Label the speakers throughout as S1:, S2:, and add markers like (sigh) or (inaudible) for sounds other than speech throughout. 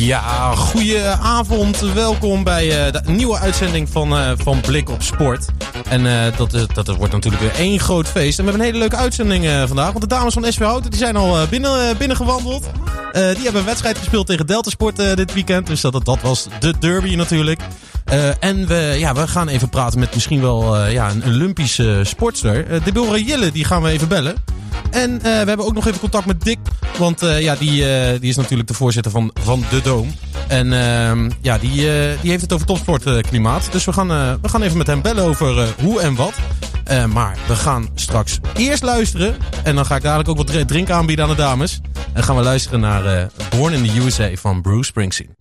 S1: Ja, goedenavond. Welkom bij uh, de nieuwe uitzending van, uh, van Blik op Sport. En uh, dat, dat wordt natuurlijk weer één groot feest. En we hebben een hele leuke uitzending vandaag. Want de dames van SV Houten die zijn al binnen, binnengewandeld. die hebben een wedstrijd gespeeld tegen Delta Sport dit weekend. Dus dat, dat was de derby natuurlijk. en we, ja, we gaan even praten met misschien wel ja, een Olympische sportster. Deborah Jille, die gaan we even bellen. En uh, we hebben ook nog even contact met Dick. Want uh, ja, die, uh, die is natuurlijk de voorzitter van, van De Doom. En ehm, ja, die, die heeft het over topsportklimaat. dus we gaan, we gaan even met hem bellen over hoe en wat. maar we gaan straks eerst luisteren. En dan ga ik dadelijk ook wat drinken aanbieden aan de dames. En gaan we luisteren naar Born in the USA van Bruce Springsteen.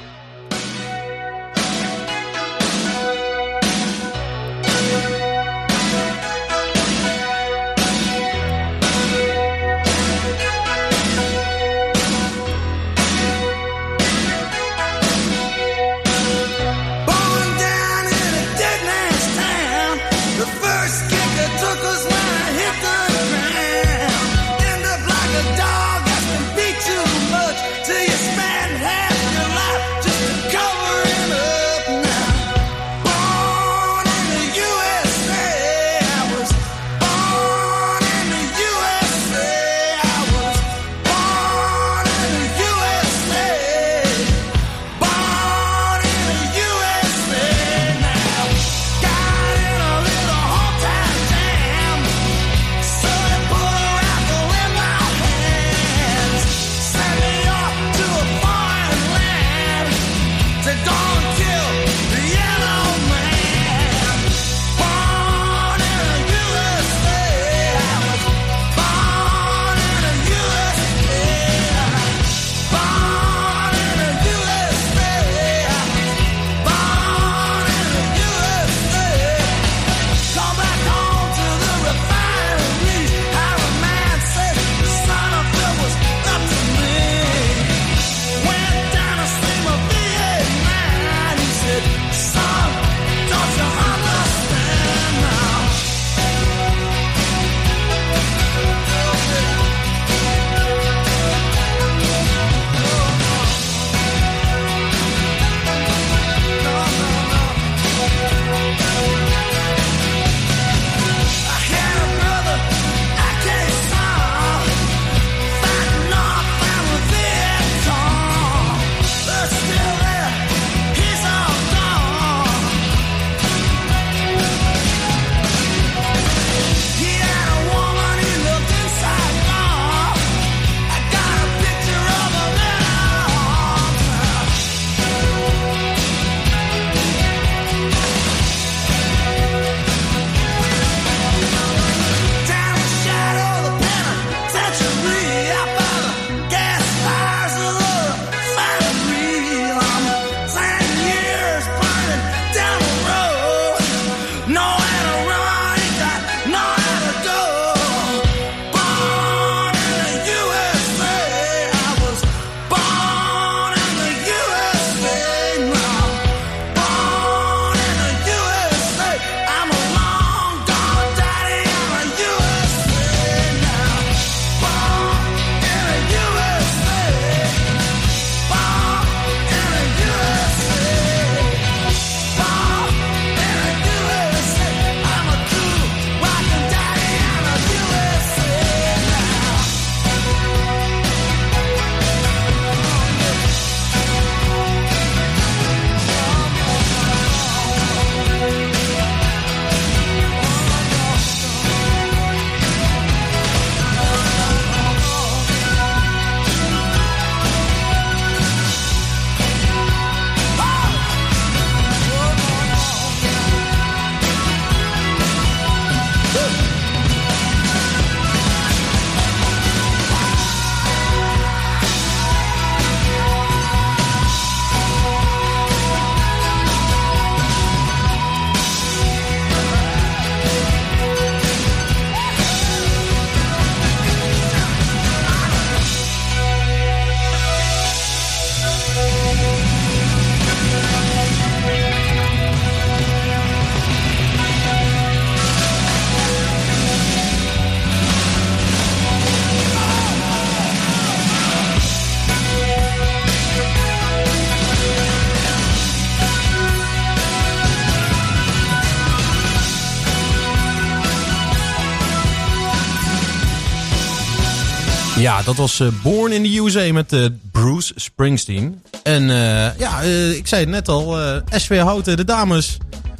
S1: Dat was eh, Born in the USA met uh, Bruce Springsteen. En uh, ja, ik zei het net al, SW Houten, de dames,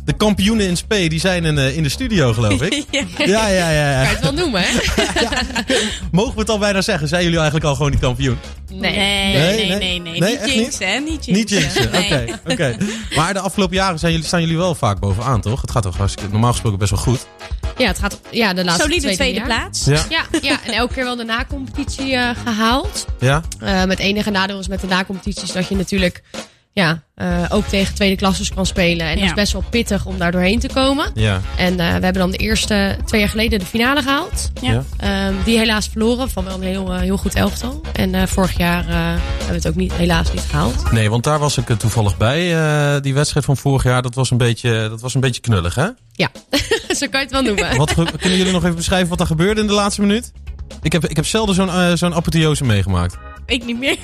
S1: de kampioenen in spe, die zijn in, in de studio geloof ik. (laughs)
S2: ja.
S1: ja, ja, ja.
S3: Kan je het wel noemen, hè? (laughs)
S1: ja. Mogen we het al bijna zeggen? Zijn jullie eigenlijk al gewoon die kampioen?
S2: Nee, nee, nee. nee, nee, nee.
S1: nee
S2: niet jinxen, hè? Niet jinxen.
S1: Niet jinxen, oké. oké. (laughs) Maar de afgelopen jaren zijn jullie, staan jullie wel vaak bovenaan, toch? Het gaat toch hartstikke, normaal gesproken best wel goed?
S3: Ja, het gaat ja, de laatste
S2: Solide
S3: tweede,
S2: plaats.
S1: Ja.
S3: Ja, ja, en elke keer wel de na-competitie uh, gehaald.
S1: Ja?
S3: Uh, met enige nadeel is met de na-competities dat je natuurlijk ja, uh, ook tegen tweede klassers kan spelen. En
S2: Ja.
S3: dat is best wel pittig om daar doorheen te komen.
S1: Ja.
S3: En uh, we hebben dan de eerste twee jaar geleden de finale gehaald.
S2: Ja.
S3: Um, die helaas verloren van wel een heel, uh, heel goed elftal. En uh, vorig jaar hebben we het ook niet, helaas niet gehaald.
S1: Nee, want daar was ik toevallig bij. uh, die wedstrijd van vorig jaar, dat was een beetje, dat was een beetje knullig, hè?
S3: Ja, (laughs) zo kan je het wel noemen.
S1: Wat, kunnen jullie nog even beschrijven wat er gebeurde in de laatste minuut? Ik heb, ik heb zelden zo'n uh, zo'n apotheose meegemaakt.
S2: Ik niet meer.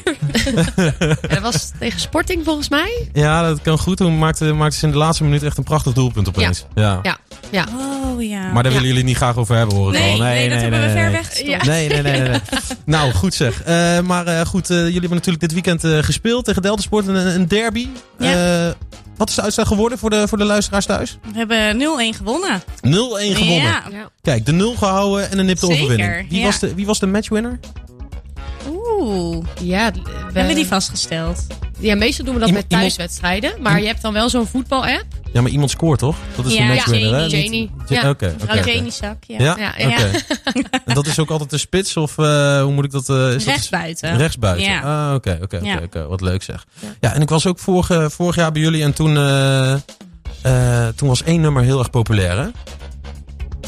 S3: dat (laughs) was tegen Sporting volgens mij.
S1: Ja, dat kan goed. Toen maakte, maakte ze in de laatste minuut echt een prachtig doelpunt opeens. Ja.
S3: Ja. ja.
S2: Oh ja.
S1: Maar daar willen jullie niet graag over hebben, hoor ik
S2: nee,
S1: al.
S2: Nee, nee, dat hebben we ver
S1: nee.
S2: weg.
S1: Nee, nee, nee, nee. nee. (laughs) nou, goed zeg. Uh, maar uh, goed, uh, jullie hebben natuurlijk dit weekend gespeeld tegen Delta Sport. Een, een derby.
S2: Ja.
S1: wat is de uitslag geworden voor de, voor de luisteraars thuis?
S2: We hebben 0-1 gewonnen.
S1: 0-1 gewonnen.
S2: Ja.
S1: Kijk, de 0 gehouden en een nipte
S2: Zeker,
S1: overwinning. Wie,
S2: ja.
S1: was de, wie was de matchwinner?
S2: Oeh.
S3: Ja, we
S2: hebben we die vastgesteld.
S3: Ja, meestal doen we dat
S1: Iemand-
S3: met thuiswedstrijden. Maar je hebt dan wel zo'n voetbal-app.
S1: Ja, maar iemand scoort toch? Dat is
S2: Ja,
S1: de matchwinner,
S3: ja,
S1: hè?
S3: Janie.
S1: Niet-
S3: Ja.
S1: Oké, oké,
S2: Mevrouw
S1: oké.
S2: Jenny Zak, ja.
S1: Ja?
S3: Ja,
S1: Oké.
S3: ja. (laughs)
S1: En dat is ook altijd de spits of uh, hoe moet ik dat... Uh, is dat
S2: Rechtsbuiten.
S1: Rechtsbuiten.
S2: Ja.
S1: Ah, oké, oké, oké. Wat leuk zeg. Ja, en ik was ook vorig, vorig jaar bij jullie en toen, uh, uh, toen was één nummer heel erg populair, hè?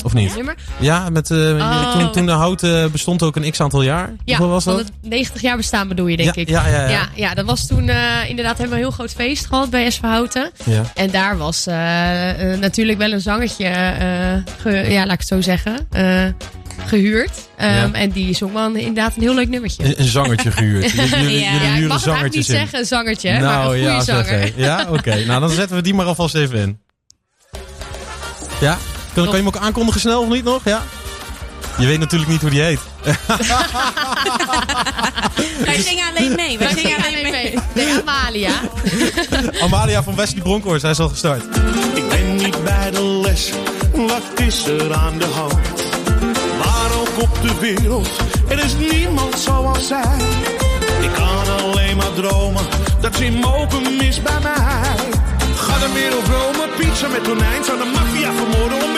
S1: Of niet?
S3: Nummer?
S1: Ja, met, uh,
S3: Oh.
S1: toen, toen de hout uh, bestond ook een x-aantal jaar.
S3: Ja,
S1: Hoeveel was dat?
S3: het 90 jaar bestaan bedoel je, denk
S1: ja,
S3: ik.
S1: Ja, ja, ja.
S3: Ja, ja, dat was toen uh, inderdaad hebben we een heel groot feest gehad bij SV Houten.
S1: ja.
S3: En daar was natuurlijk wel een zangertje, ge, ja, laat ik het zo zeggen, gehuurd. Um,
S1: Ja.
S3: En die zong wel inderdaad een heel leuk nummertje.
S1: Een, een zangertje gehuurd. (laughs) Jullie, jullie,
S2: Ja.
S1: jullie
S3: ja, ik mag het eigenlijk niet
S1: in.
S3: zeggen, een zangertje, maar
S1: nou
S3: een goede
S1: ja,
S3: zanger.
S1: Ja, oké. Nou, dan zetten we die maar alvast even in. Ja? Kan, kan je hem ook aankondigen snel of niet nog? Ja? Je weet natuurlijk niet hoe die heet. (laughs)
S2: Wij zingen alleen mee. Wij zingen alleen mee.
S3: Nee, Amalia. (laughs)
S1: Amalia van Wesley Bronkhorst, hij is al gestart.
S4: Ik ben niet bij de les, wat is er aan de hand? Waar ook op de wereld, er is niemand zoals zij. Ik kan alleen maar dromen, dat ze mogen mis bij mij. Ga de wereld Rome, pizza met tonijn. Zou de maffia vermoorden om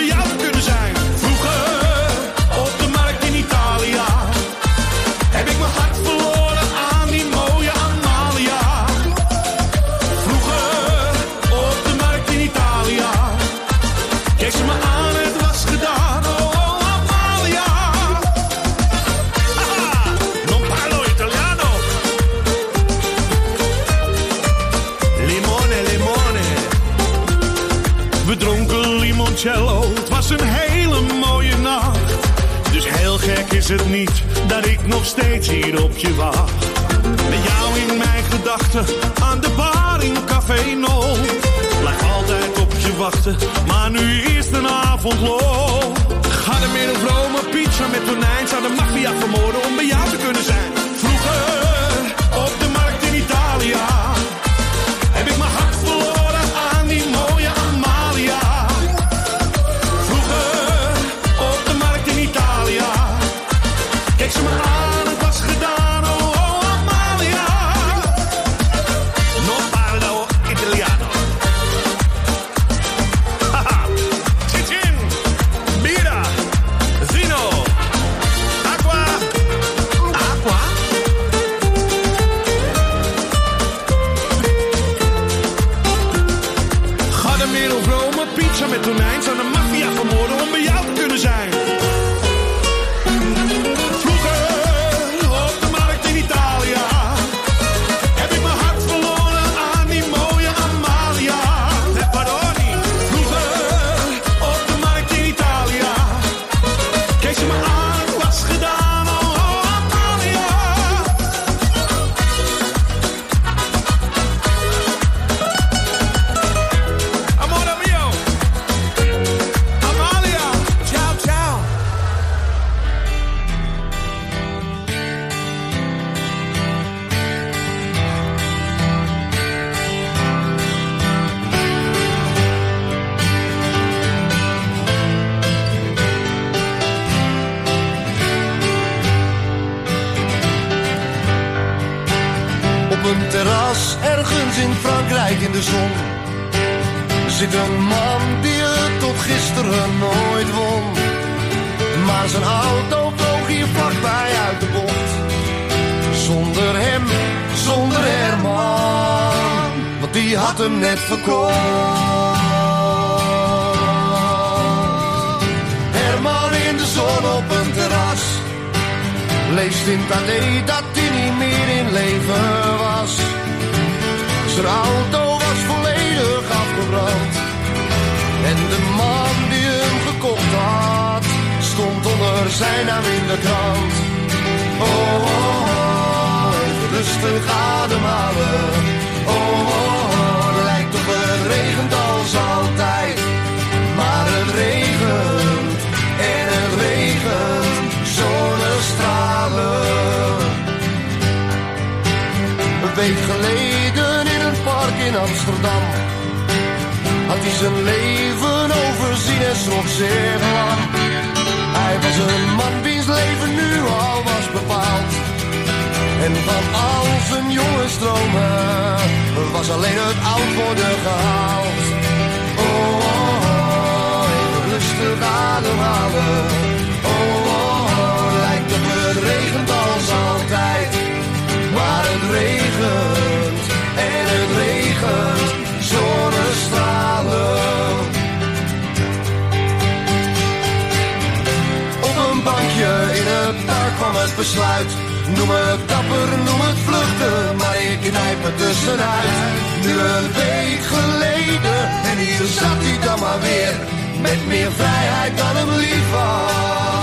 S4: het niet dat ik nog steeds hier op je wacht. Met jou in mijn gedachten, aan de bar in Café No. Blijf altijd op je wachten, maar nu is de avond lol. Ga er meer op Rome, pizza met tonijn. Zou de maffia vermoorden om bij jou te kunnen zijn.
S5: Maar zijn auto vloog hier vlakbij uit de bocht. Zonder hem, zonder Herman, want die had hem net verkocht. Herman in de zon op een terras. Leest in het dat hij niet meer in leven was. Zijn auto zijn naam in de krant. Oh, oh, oh even rustig ademhalen. Oh, oh, oh, het lijkt op het regent als altijd. Maar het regent en het regent zonnestralen. Een week geleden in een park in Amsterdam had hij zijn leven overzien en schrok zich lang. Hij was een man wiens leven nu al was bepaald. En van al zijn jonge stromen was alleen het oud worden gehaald. Oh, oh, oh rustig ademhalen. Oh, oh, oh, lijkt op het regent als altijd. Maar het regent en het regent zonnestralen. Bankje in het park kwam het besluit. Noem het dapper, noem het vluchten, maar ik knijp het tussenuit. Nu een week geleden en hier zat hij dan maar weer. Met meer vrijheid dan hem lief was.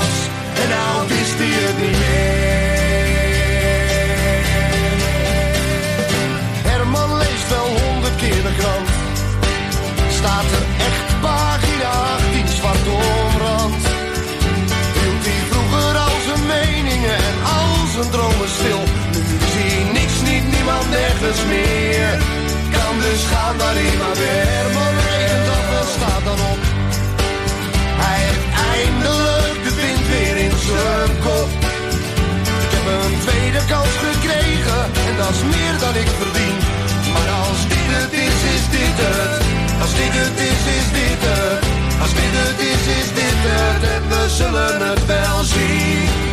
S5: Waar hij maar weer. Herman regent af en staat dan op. Hij heeft eindelijk de wind weer in zijn kop. Ik heb een tweede kans gekregen en dat is meer dan ik verdien. Maar als dit het is, is dit het. Als dit het is, is dit het. Als dit het is, is dit het. En we zullen het wel zien.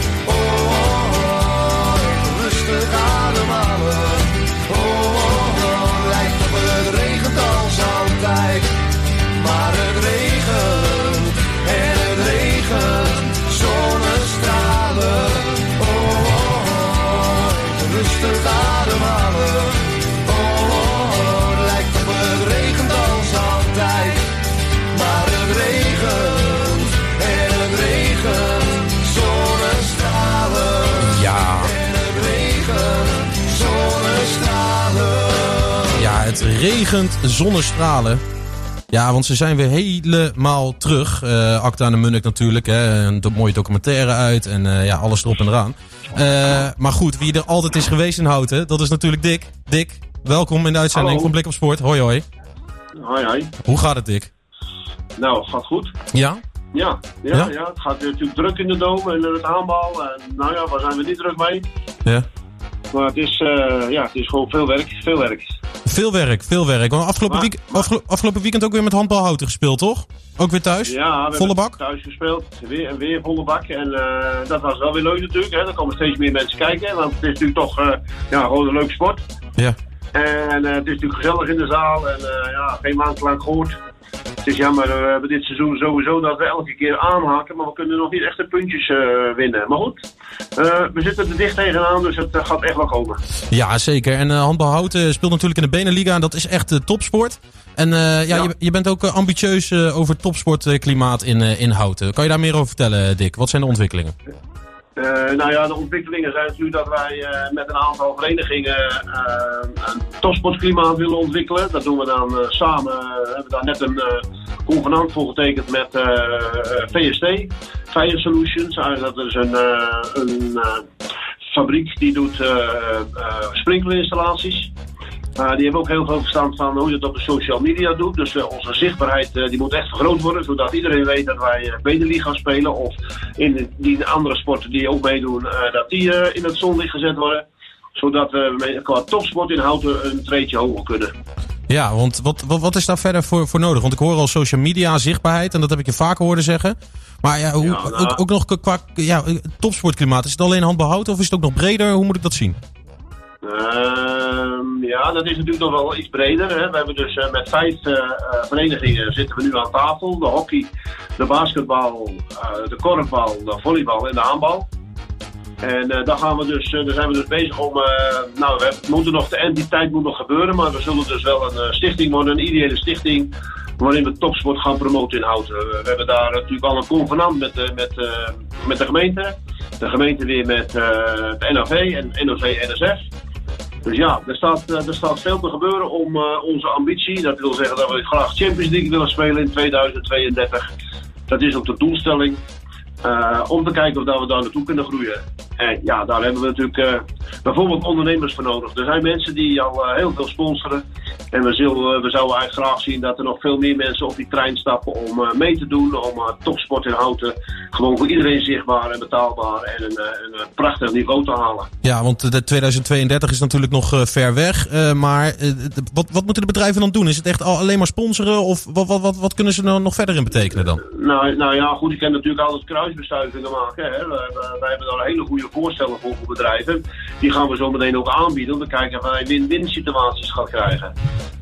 S5: Het regent zonnestralen.
S1: Ja, want ze zijn weer helemaal terug. Eh Acta en de Munnik natuurlijk. Hè. Een mooie documentaire uit. En eh, ja, alles erop en eraan. Eh, maar goed, wie er altijd is geweest in Houten, dat is natuurlijk Dick. Dick, welkom in de uitzending
S6: Hallo.
S1: van Blik op Sport. Hoi hoi.
S6: Hoi, hoi.
S1: Hoe gaat het Dick?
S6: Nou, het gaat goed.
S1: Ja?
S6: Ja, ja,
S1: Ja?
S6: ja? het gaat natuurlijk druk in de doom en in het aanbal. En nou ja, waar zijn we niet druk mee?
S1: Ja.
S6: Maar het is, ja, het is gewoon veel werk, veel werk.
S1: Veel werk, veel werk. Want afgelopen,
S6: Maar-
S1: week, afgelo- afgelopen weekend ook weer met handbalhouten gespeeld, toch? Ook weer thuis?
S6: Ja, we
S1: Volle
S6: hebben
S1: bak?
S6: thuis gespeeld, weer en weer volle bak. En eh, dat was wel weer leuk natuurlijk. Hè. Er komen steeds meer mensen kijken, want het is natuurlijk toch eh, ja, gewoon een leuke sport.
S1: Ja.
S6: En eh, het is natuurlijk gezellig in de zaal en ja, geen maand lang gehoord. Het is jammer, we hebben dit seizoen sowieso dat we elke keer aanhaken, maar we kunnen nog niet echt de puntjes eh, winnen. Maar goed, eh, we zitten er dicht tegenaan, dus het eh, gaat echt wel komen.
S1: Ja, zeker. En handbal Houten speelt natuurlijk in de Beneliga en dat is echt topsport. En ja,
S6: Ja.
S1: Je, je bent ook ambitieus over topsportklimaat in, in Houten. Kan je daar meer over vertellen, Dick? Wat zijn de ontwikkelingen?
S6: Eh, nou ja, de ontwikkelingen zijn natuurlijk dat wij eh, met een aantal verenigingen eh, een topsportklimaat willen ontwikkelen. Dat doen we dan samen. we hebben daar net een convenant voor getekend met VST, Fire Solutions. Dat is een, een fabriek die doet sprinklerinstallaties. Uh, die hebben ook heel veel verstand van hoe je dat op de social media doet. Dus eh, onze zichtbaarheid eh, die moet echt vergroot worden. Zodat iedereen weet dat wij uh, Beneliga spelen. Of in die andere sporten die ook meedoen, dat die in het zonlicht gezet worden. Zodat we qua topsport in Houten een treedje hoger kunnen.
S1: Ja, want wat, wat, wat is daar verder voor, voor nodig? Want ik hoor al social media, zichtbaarheid, en dat heb ik je vaker horen zeggen. Maar ja, hoe,
S6: Ja, nou-
S1: ook, ook nog qua ja, topsportklimaat. Is het alleen handbehoud of is het ook nog breder? Hoe moet ik dat zien?
S6: Ehm, ja, dat is natuurlijk nog wel iets breder. Hè. We hebben dus eh, met vijf eh, eh, verenigingen zitten we nu aan tafel. De hockey, de basketbal, de korfbal, de volleybal en de handbal. En daar, gaan we dus, daar zijn we dus bezig om. eh, nou, we moeten nog, de entiteit moet nog gebeuren, maar we zullen dus wel een stichting worden, een ideële stichting. Waarin we topsport gaan promoten in Houten. We hebben daar natuurlijk al een convenant met, met, met de gemeente. De gemeente weer met de NAV en NOC-NSF. Dus ja, er staat, eh, er staat veel te gebeuren om eh, onze ambitie. Dat wil zeggen dat we graag Champions League willen spelen in 2032. Dat is ook de doelstelling. eh, om te kijken of dat we daar naartoe kunnen groeien. En ja, daar hebben we natuurlijk bijvoorbeeld ondernemers voor nodig. Er zijn mensen die al eh, heel veel sponsoren. En we, zullen, we zouden eigenlijk graag zien dat er nog veel meer mensen op die trein stappen om eh, mee te doen. Om eh, topsport in houten gewoon voor iedereen zichtbaar en betaalbaar en een, eh, een, eh, prachtig niveau te halen.
S1: Ja, want de 2032 is natuurlijk nog eh, ver weg. eh, maar eh, wat, wat moeten de bedrijven dan doen? Is het echt al, alleen maar sponsoren? Of wat, wat, wat, wat kunnen ze nou nog verder in betekenen dan?
S6: Nou, nou ja, goed, je kan natuurlijk altijd kruisbestuivingen maken. Hè. Wij hebben daar hele goede voorstellen voor voor bedrijven. Die gaan we zo meteen ook aanbieden om te kijken of wij win-win situaties gaan krijgen.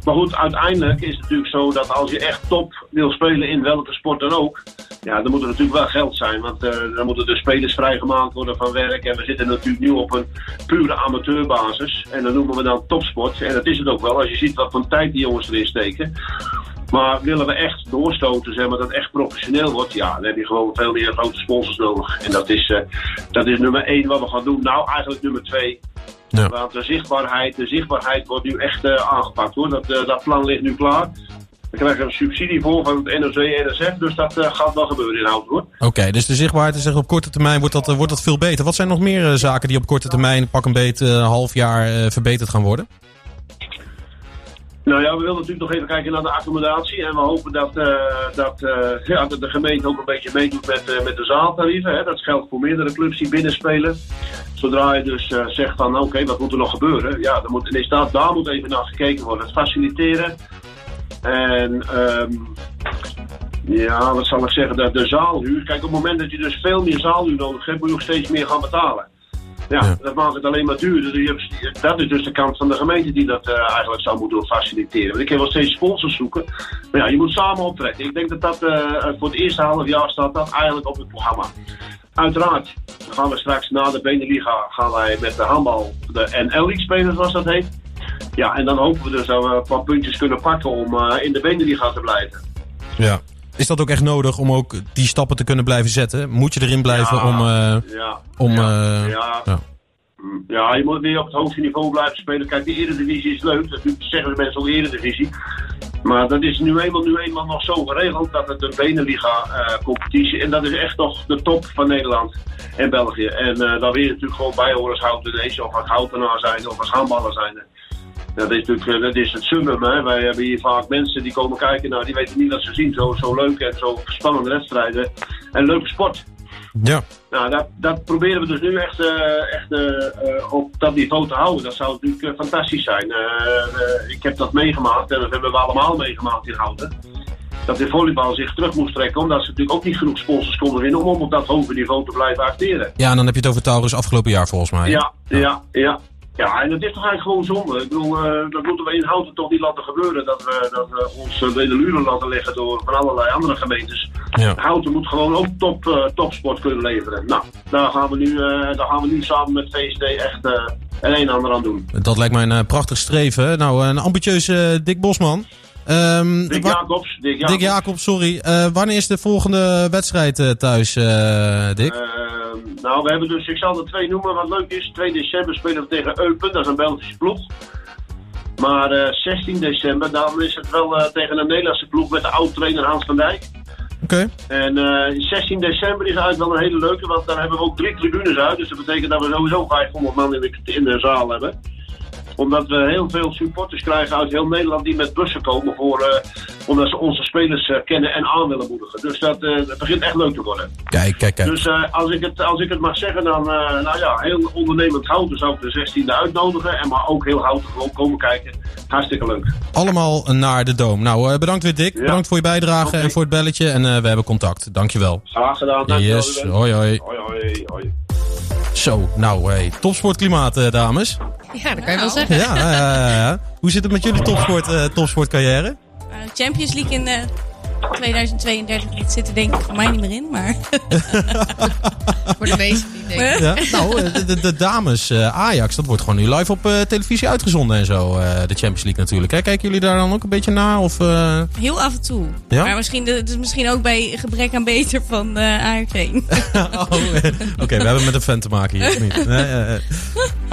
S6: Maar goed, uiteindelijk is het natuurlijk zo dat als je echt top wil spelen in welke sport dan ook, ja, dan moet er natuurlijk wel geld zijn. Want eh, dan moeten de spelers vrijgemaakt worden van werk. En we zitten natuurlijk nu op een pure amateurbasis. En dat noemen we dan topsport. En dat is het ook wel, als je ziet wat voor tijd die jongens erin steken. Maar willen we echt doorstoten, zeg maar, dat het echt professioneel wordt, ja, dan heb je gewoon veel meer grote sponsors nodig. En dat is, eh, dat is nummer één wat we gaan doen. Nou, eigenlijk nummer twee.
S1: Ja.
S6: Want de zichtbaarheid, de zichtbaarheid wordt nu echt eh, aangepakt hoor. Dat, eh, dat plan ligt nu klaar. We krijgen een subsidie voor van het NOC en NSF, dus dat gaat wel gebeuren in hoor.
S1: Oké, dus de zichtbaarheid is echt op korte termijn wordt dat, wordt dat veel beter. Wat zijn nog meer zaken die op korte termijn, pak een beet, half jaar verbeterd gaan worden?
S6: Nou ja, we willen natuurlijk nog even kijken naar de accommodatie. En we hopen dat, eh, dat, eh, ja, dat de gemeente ook een beetje meedoet met, eh, met de zaaltarieven. Hè. Dat geldt voor meerdere clubs die binnenspelen. Zodra je dus zegt van oké, wat moet er nog gebeuren? Ja, dan moet, inderdaad, daar moet even naar gekeken worden. Het faciliteren. En ehm, ja, wat zal ik zeggen? De, de zaalhuur. Kijk, op het moment dat je dus veel meer zaalhuur nodig hebt, moet je ook steeds meer gaan betalen. Ja,
S1: Ja.
S6: dat maakt het alleen maar duurder. Dus dat is dus de kant van de gemeente die dat eh, eigenlijk zou moeten faciliteren. Want ik kan wel steeds sponsors zoeken. Maar ja, je moet samen optrekken. Ik denk dat dat eh, voor het eerste half jaar staat dat eigenlijk op het programma. Uiteraard gaan we straks na de Beneliga gaan wij met de handbal de NL League spelen, zoals dat heet. Ja, en dan hopen we dus dat we een paar puntjes kunnen pakken om eh, in de Beneliga te blijven.
S1: Ja. Is dat ook echt nodig om ook die stappen te kunnen blijven zetten? Moet je erin blijven
S6: Ja.
S1: om... eh,
S6: Ja,
S1: om
S6: ja,
S1: eh,
S6: ja.
S1: ja.
S6: Ja, je moet weer op het hoogste niveau blijven spelen. Kijk, de Eredivisie is leuk. Dat zeggen de mensen ook Eredivisie. Maar dat is nu eenmaal, nu eenmaal nog zo geregeld dat het een Beneliga-competitie... en dat is echt nog de top van Nederland en België. En eh daar wil je natuurlijk gewoon bij horen als Houtenees... of als Houtenaar zijn of als handballer zijn. Dat is natuurlijk eh, dat is het summum. Hè. Wij hebben hier vaak mensen die komen kijken... nou, die weten niet wat ze zien. Zo, zo leuk en zo spannende wedstrijden. En leuke sport.
S1: ja.
S6: Nou, dat, dat proberen we dus nu echt, eh, echt eh, op dat niveau te houden. Dat zou natuurlijk fantastisch zijn. Ik heb dat meegemaakt en dat hebben we allemaal meegemaakt in Houten. Dat de volleybal zich terug moest trekken, omdat ze natuurlijk ook niet genoeg sponsors konden winnen om op dat hoge niveau te blijven acteren.
S1: ja, en dan heb je het over Taurus afgelopen jaar volgens mij.
S6: Ja, ja, ja. Ja, en dat is toch eigenlijk gewoon zonde. Ik bedoel, eh, dat moeten we in Houten toch niet laten gebeuren. Dat we, dat we ons uh, luren laten leggen door van allerlei andere gemeentes.
S1: Ja.
S6: Houten moet gewoon ook top, eh, topsport kunnen leveren. Nou, daar gaan we nu, daar gaan we nu samen met VSD echt een en ander aan doen.
S1: Dat lijkt mij een prachtig streven. Nou, een ambitieuze Dick Bosman. Ehm,
S6: Dick Jacobs, Dick Jacobs.
S1: Dick sorry. Eh, wanneer is de volgende wedstrijd eh, thuis, eh, Dick?
S6: Eh, nou, we hebben dus, ik zal er twee noemen wat leuk is. 2 december spelen we tegen Eupen, dat is een Belgische ploeg. Maar eh, 16 december, dan is het wel tegen een Nederlandse ploeg met de oud-trainer Hans van Dijk.
S1: Oké.
S6: En eh, 16 december is eigenlijk wel een hele leuke, want dan hebben we ook drie tribunes uit. Dus dat betekent dat we sowieso 500 man in de, in de zaal hebben. Omdat we heel veel supporters krijgen uit heel Nederland die met bussen komen voor, eh, omdat ze onze spelers eh, kennen en aan willen moedigen. Dus dat, eh, dat begint echt leuk te worden.
S1: Kijk, kijk, kijk.
S6: Dus als, ik het, als ik het mag zeggen, dan nou ja, heel ondernemend houten zou ik de 16e uitnodigen. En maar ook heel houten gewoon komen kijken. Hartstikke leuk.
S1: Allemaal naar de Doom. Nou, bedankt weer Dick.
S6: Ja.
S1: Bedankt voor je bijdrage en voor het belletje. En we hebben contact. Dankjewel.
S6: Graag gedaan. Dankjewel,
S1: Yes,
S6: Ruben.
S1: hoi hoi.
S6: Hoi, hoi, hoi.
S1: Zo, nou, hey, topsportklimaat, eh, dames.
S3: Ja, dat kan je wel
S2: Nou.
S3: zeggen.
S1: Ja, ja, ja, ja. Hoe zit het met jullie topsport, eh, topsportcarrière?
S2: Eh, Champions League in eh 2032 dit zit er denk ik voor mij niet meer in, maar (laughs)
S3: Voor de meesten die denken.
S1: Ja? Nou, eh, de, de, de dames eh, Ajax, dat wordt gewoon nu live op eh, televisie uitgezonden en zo. eh, de Champions League natuurlijk. Hè? Kijken jullie daar dan ook een beetje naar? Of, eh,
S2: heel af en toe.
S1: Ja?
S2: Maar misschien, het is misschien ook bij gebrek aan beter van uh, ARK. (laughs)
S1: oh, Oké, we hebben met een fan te maken hier. of niet? (laughs) Nee.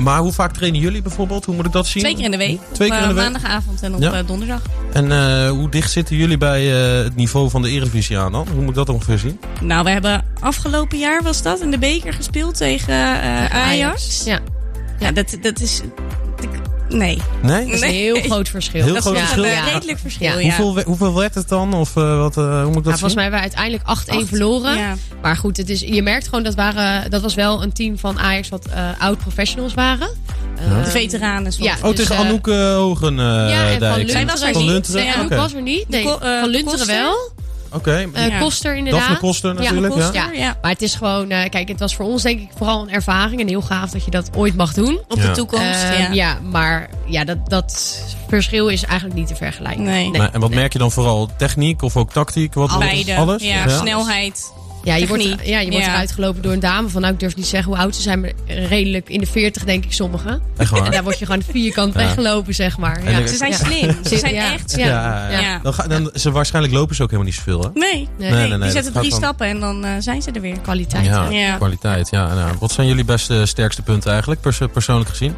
S1: Maar hoe vaak trainen jullie bijvoorbeeld? Hoe moet ik dat zien?
S2: Twee keer in de week.
S1: Twee keer in de week?
S2: maandagavond en op
S1: Ja.
S2: eh, donderdag.
S1: En eh, hoe dicht zitten jullie bij eh, het niveau van de Eredivisie aan dan? Hoe moet ik dat ongeveer zien?
S2: Nou, we hebben afgelopen jaar was dat in de beker gespeeld tegen eh, Ajax.
S3: Ja,
S2: Ja, dat, dat is... Nee.
S1: Nee?
S3: dat is een heel groot verschil.
S1: Heel
S2: dat
S1: groot
S2: is
S1: verschil?
S2: een
S3: Ja.
S2: eh, redelijk verschil,
S3: Ja.
S2: ja.
S1: Hoeveel, hoeveel werd het dan? Of eh, wat, eh, hoe moet ik dat
S3: Ja,
S1: zien?
S3: volgens mij hebben we uiteindelijk 8-1 verloren.
S2: Ja.
S3: Maar goed, het is, je merkt gewoon dat waren, dat was wel een team van Ajax wat eh, oud-professionals waren. Eh,
S2: De veteranen.
S3: Ja,
S1: Oh,
S3: dus,
S1: tegen Anouk Hogen. eh,
S3: ja, en van. Lunteren.
S2: Zij was er
S1: Van
S2: niet.
S1: Lunteren?
S2: Ja,
S3: Anouk was er niet. Nee, van Lunteren wel.
S1: Oké.
S3: Eh
S2: Ja.
S3: Koster inderdaad.
S1: Daphne Koster natuurlijk, ja.
S3: Ja.
S2: ja.
S3: Maar het is gewoon, eh, kijk, het was voor ons denk ik vooral een ervaring. En heel gaaf dat je dat ooit mag doen.
S2: Op
S1: Ja.
S2: de toekomst,
S3: Ehm,
S2: ja.
S3: ja, maar ja, dat, dat verschil is eigenlijk niet te vergelijken.
S2: Nee.
S1: Maar- en wat merk je dan vooral? Techniek of ook tactiek? Wat, wat-
S2: Beide.
S1: Alles?
S2: Ja, snelheid.
S3: Ja, je wordt, ja, je wordt
S2: Ja.
S3: eruit gelopen door een dame van, nou, ik durf niet te zeggen hoe oud ze zijn, maar redelijk in de 40 denk ik sommigen.
S1: Echt waar?
S3: En daar word je gewoon vierkant
S1: Ja.
S3: weggelopen, zeg maar. Ja.
S2: Ze zijn
S3: Ja.
S2: slim. Ze zijn
S3: Ja.
S2: echt
S3: Ja.
S2: slim.
S1: Ja, ja.
S2: Ja.
S1: Dan ga, dan, ze waarschijnlijk lopen ze ook helemaal niet zoveel, hè?
S2: Nee.
S3: Nee.
S1: Nee, nee, nee,
S2: die
S1: dat
S2: zetten drie stappen en dan eh, zijn ze er weer.
S3: Kwaliteit.
S1: Ja, kwaliteit. Ja, nou, wat zijn jullie beste, sterkste punten eigenlijk, pers- persoonlijk gezien?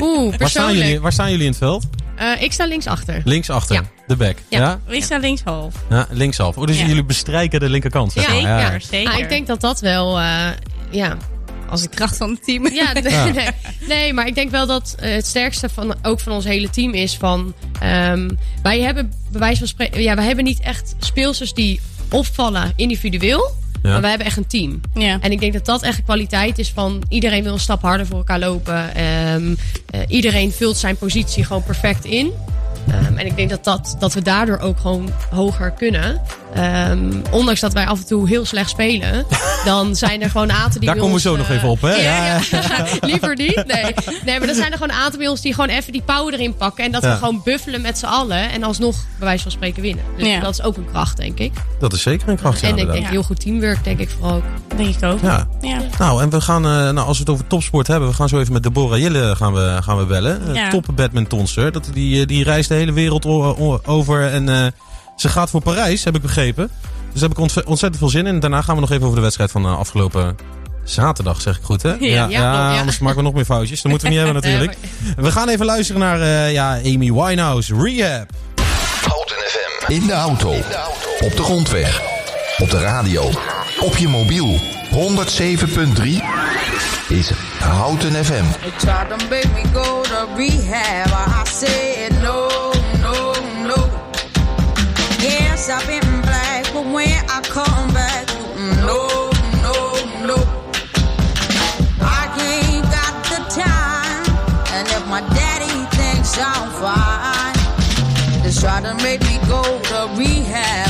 S3: Oeh,
S1: Waar staan,
S3: persoonlijk.
S1: jullie, waar staan jullie in het veld?
S3: Eh, ik sta linksachter.
S1: Linksachter,
S3: Ja.
S1: De back. Ja.
S3: Ja.
S2: Ik sta linkshalf.
S1: Ja, linkshalf. Oh, dus
S2: Ja.
S1: jullie bestrijken de linkerkant, zeg
S3: Ja,
S1: maar.
S2: Zeker,
S1: Ja.
S2: zeker.
S3: Ah, ik denk dat dat wel, eh, ja,
S2: als de kracht van het team.
S3: Ja. (laughs) Nee, nee, maar ik denk wel dat eh, het sterkste van ook van ons hele team is van ehm, wij hebben bij wijze van spreken, ja, wij hebben niet echt speelsters die opvallen individueel,
S1: Ja.
S3: maar wij hebben echt een team.
S2: Ja.
S3: En ik denk dat dat echt de kwaliteit is van iedereen wil een stap harder voor elkaar lopen. Ehm, eh, iedereen vult zijn positie gewoon perfect in. Ehm, en ik denk dat, dat, dat we daardoor ook gewoon hoger kunnen. Ehm, ondanks dat wij af en toe heel slecht spelen, (laughs) dan zijn er gewoon een aantal die
S1: Daar komen we zo nog
S3: eh,
S1: even op, hè?
S3: Ja,
S1: Ja,
S3: ja. (laughs) liever niet. Nee. nee, maar er zijn er gewoon een aantal bij ons die gewoon even die power erin pakken. En dat
S1: Ja.
S3: we gewoon buffelen met z'n allen. En alsnog, bij wijze van spreken, winnen. Dus
S2: Ja.
S3: dat is ook een kracht, denk ik.
S1: Dat is zeker een kracht, ja,
S3: en ik denk heel goed teamwork, denk ik vooral ook.
S2: denk ik ook.
S1: Ja.
S2: Ja.
S1: Nou, en we gaan, eh, nou, als we het over topsport hebben, we gaan zo even met Deborah Jille gaan we, gaan we bellen.
S2: Ja.
S1: Top badmintonster. Dat, die, eh, die reist hele wereld over en eh, ze gaat voor Parijs, heb ik begrepen. Dus daar heb ik ontze- ontzettend veel zin in. Daarna gaan we nog even over de wedstrijd van eh, afgelopen zaterdag, zeg ik goed, hè?
S2: Ja.
S3: Ja,
S1: anders maken we nog meer foutjes. Dat moeten we niet hebben (laughs) natuurlijk. We gaan even luisteren naar eh, ja, Amy Winehouse, Rehab.
S7: Houten FM. In de auto. Op de grondweg. Op de radio. Op je mobiel. 107.3 is Houten FM.
S8: They tried to make me go to rehab. I said no, no, I've been black, but when I come back, mm, no, no, no. I ain't got the time, and if my daddy thinks I'm fine, they try to make me go to rehab.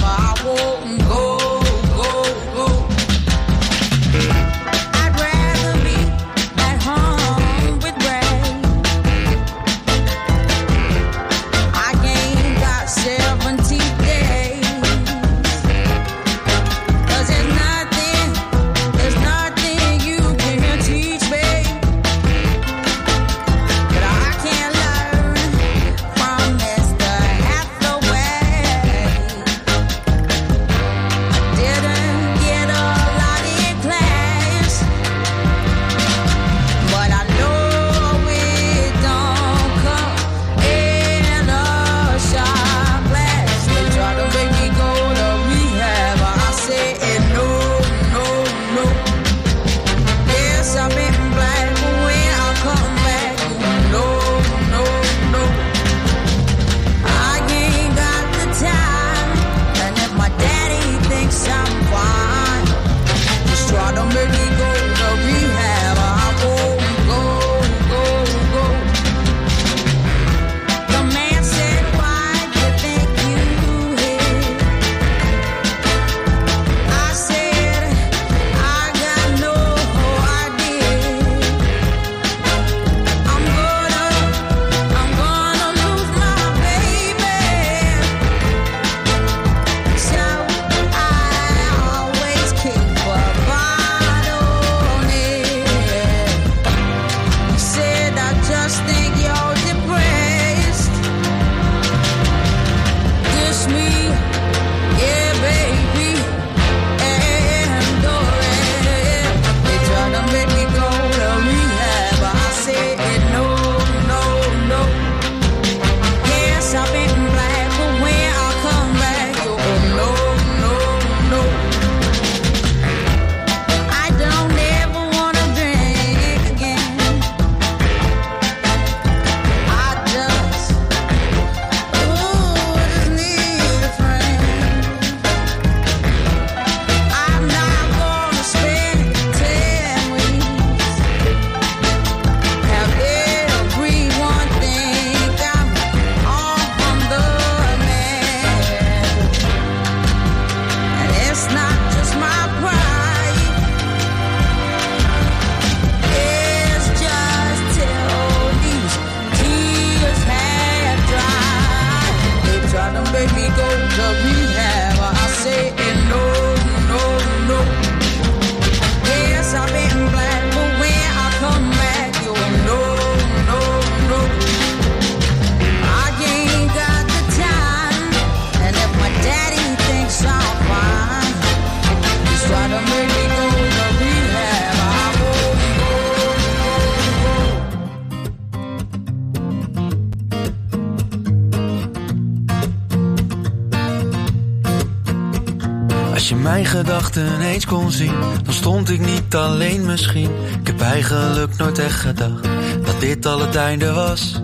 S9: Kon zien, dan stond ik niet alleen misschien. Ik heb eigenlijk nooit echt gedacht dat dit al het einde was.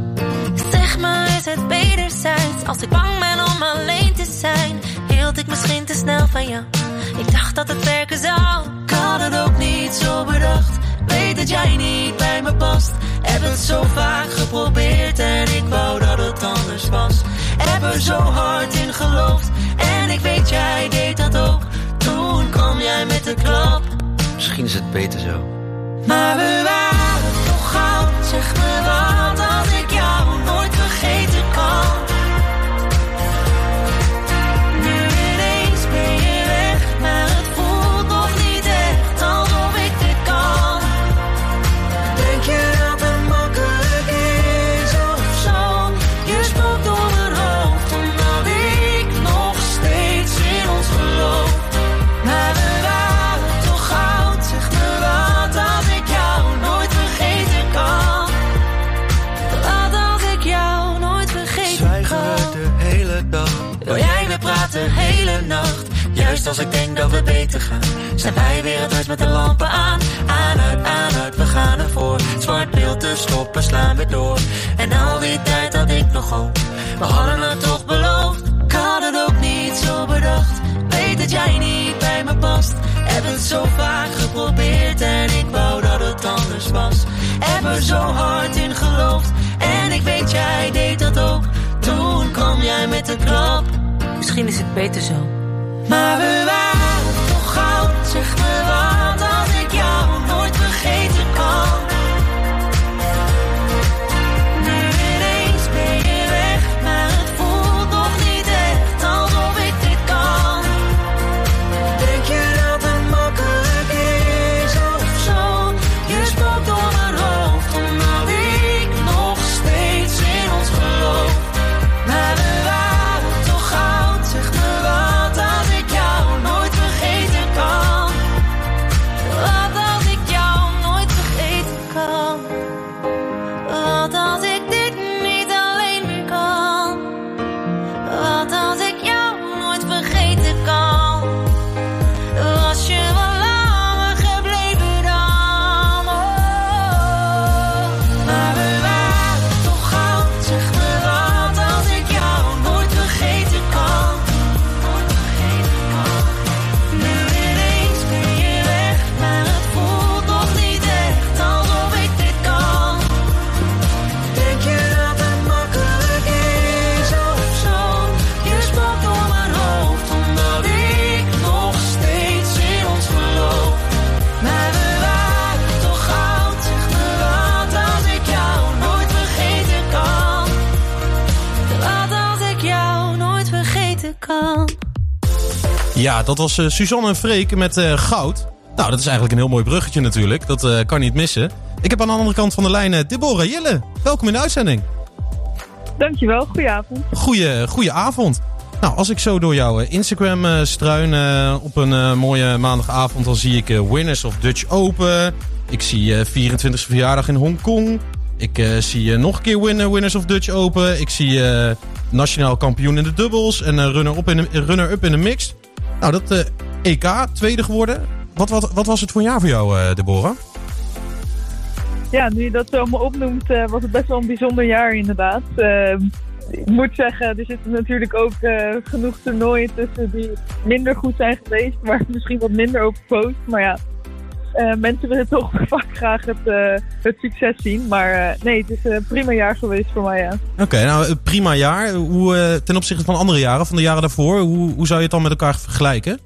S10: Zeg maar, is het wederzijds? Als ik bang ben om alleen te zijn, hield ik misschien te snel van jou. Ik dacht dat het werken zou.
S9: Ik had het ook niet zo bedacht. Weet dat jij niet bij me past. Heb het zo vaak geprobeerd en ik wou dat het anders was. Heb er zo hard in geloofd en ik weet jij deed klap. Misschien is het beter zo. Maar we waren toch goud. Zeg me wat als ik jou dat was
S1: eh, Suzanne en Freek met eh, goud. Nou, dat is eigenlijk een heel mooi bruggetje natuurlijk. Dat eh, kan niet missen. Ik heb aan de andere kant van de lijn Deborah Jelle. Welkom in de uitzending.
S11: Dankjewel, goedenavond.
S1: Goeie, goeie avond. Nou, als ik zo door jouw Instagram struin op een mooie maandagavond... dan zie ik Winners of Dutch Open. Ik zie eh 24e verjaardag in Hongkong. Ik zie nog een keer winner, Winners of Dutch Open. Ik zie nationaal kampioen in de dubbels en runner-up in, de- runner-up in de mixed. Nou, dat eh, EK, tweede geworden. Wat, wat, wat was het voor een jaar voor jou, eh, Deborah?
S11: Ja, nu je dat zo allemaal opnoemt, eh, was het best wel een bijzonder jaar inderdaad. Eh, ik moet zeggen, er zitten natuurlijk ook genoeg toernooien tussen die minder goed zijn geweest, waar ik (laughs) misschien wat minder over post. Maar ja, eh, mensen willen toch (laughs) vaak graag het, eh, het succes zien. Maar eh, nee, het is een prima jaar geweest voor mij, ja.
S1: Oké, nou, eh, prima jaar. Hoe, ten opzichte van andere jaren, van de jaren daarvoor, hoe, hoe zou je het dan met elkaar vergelijken?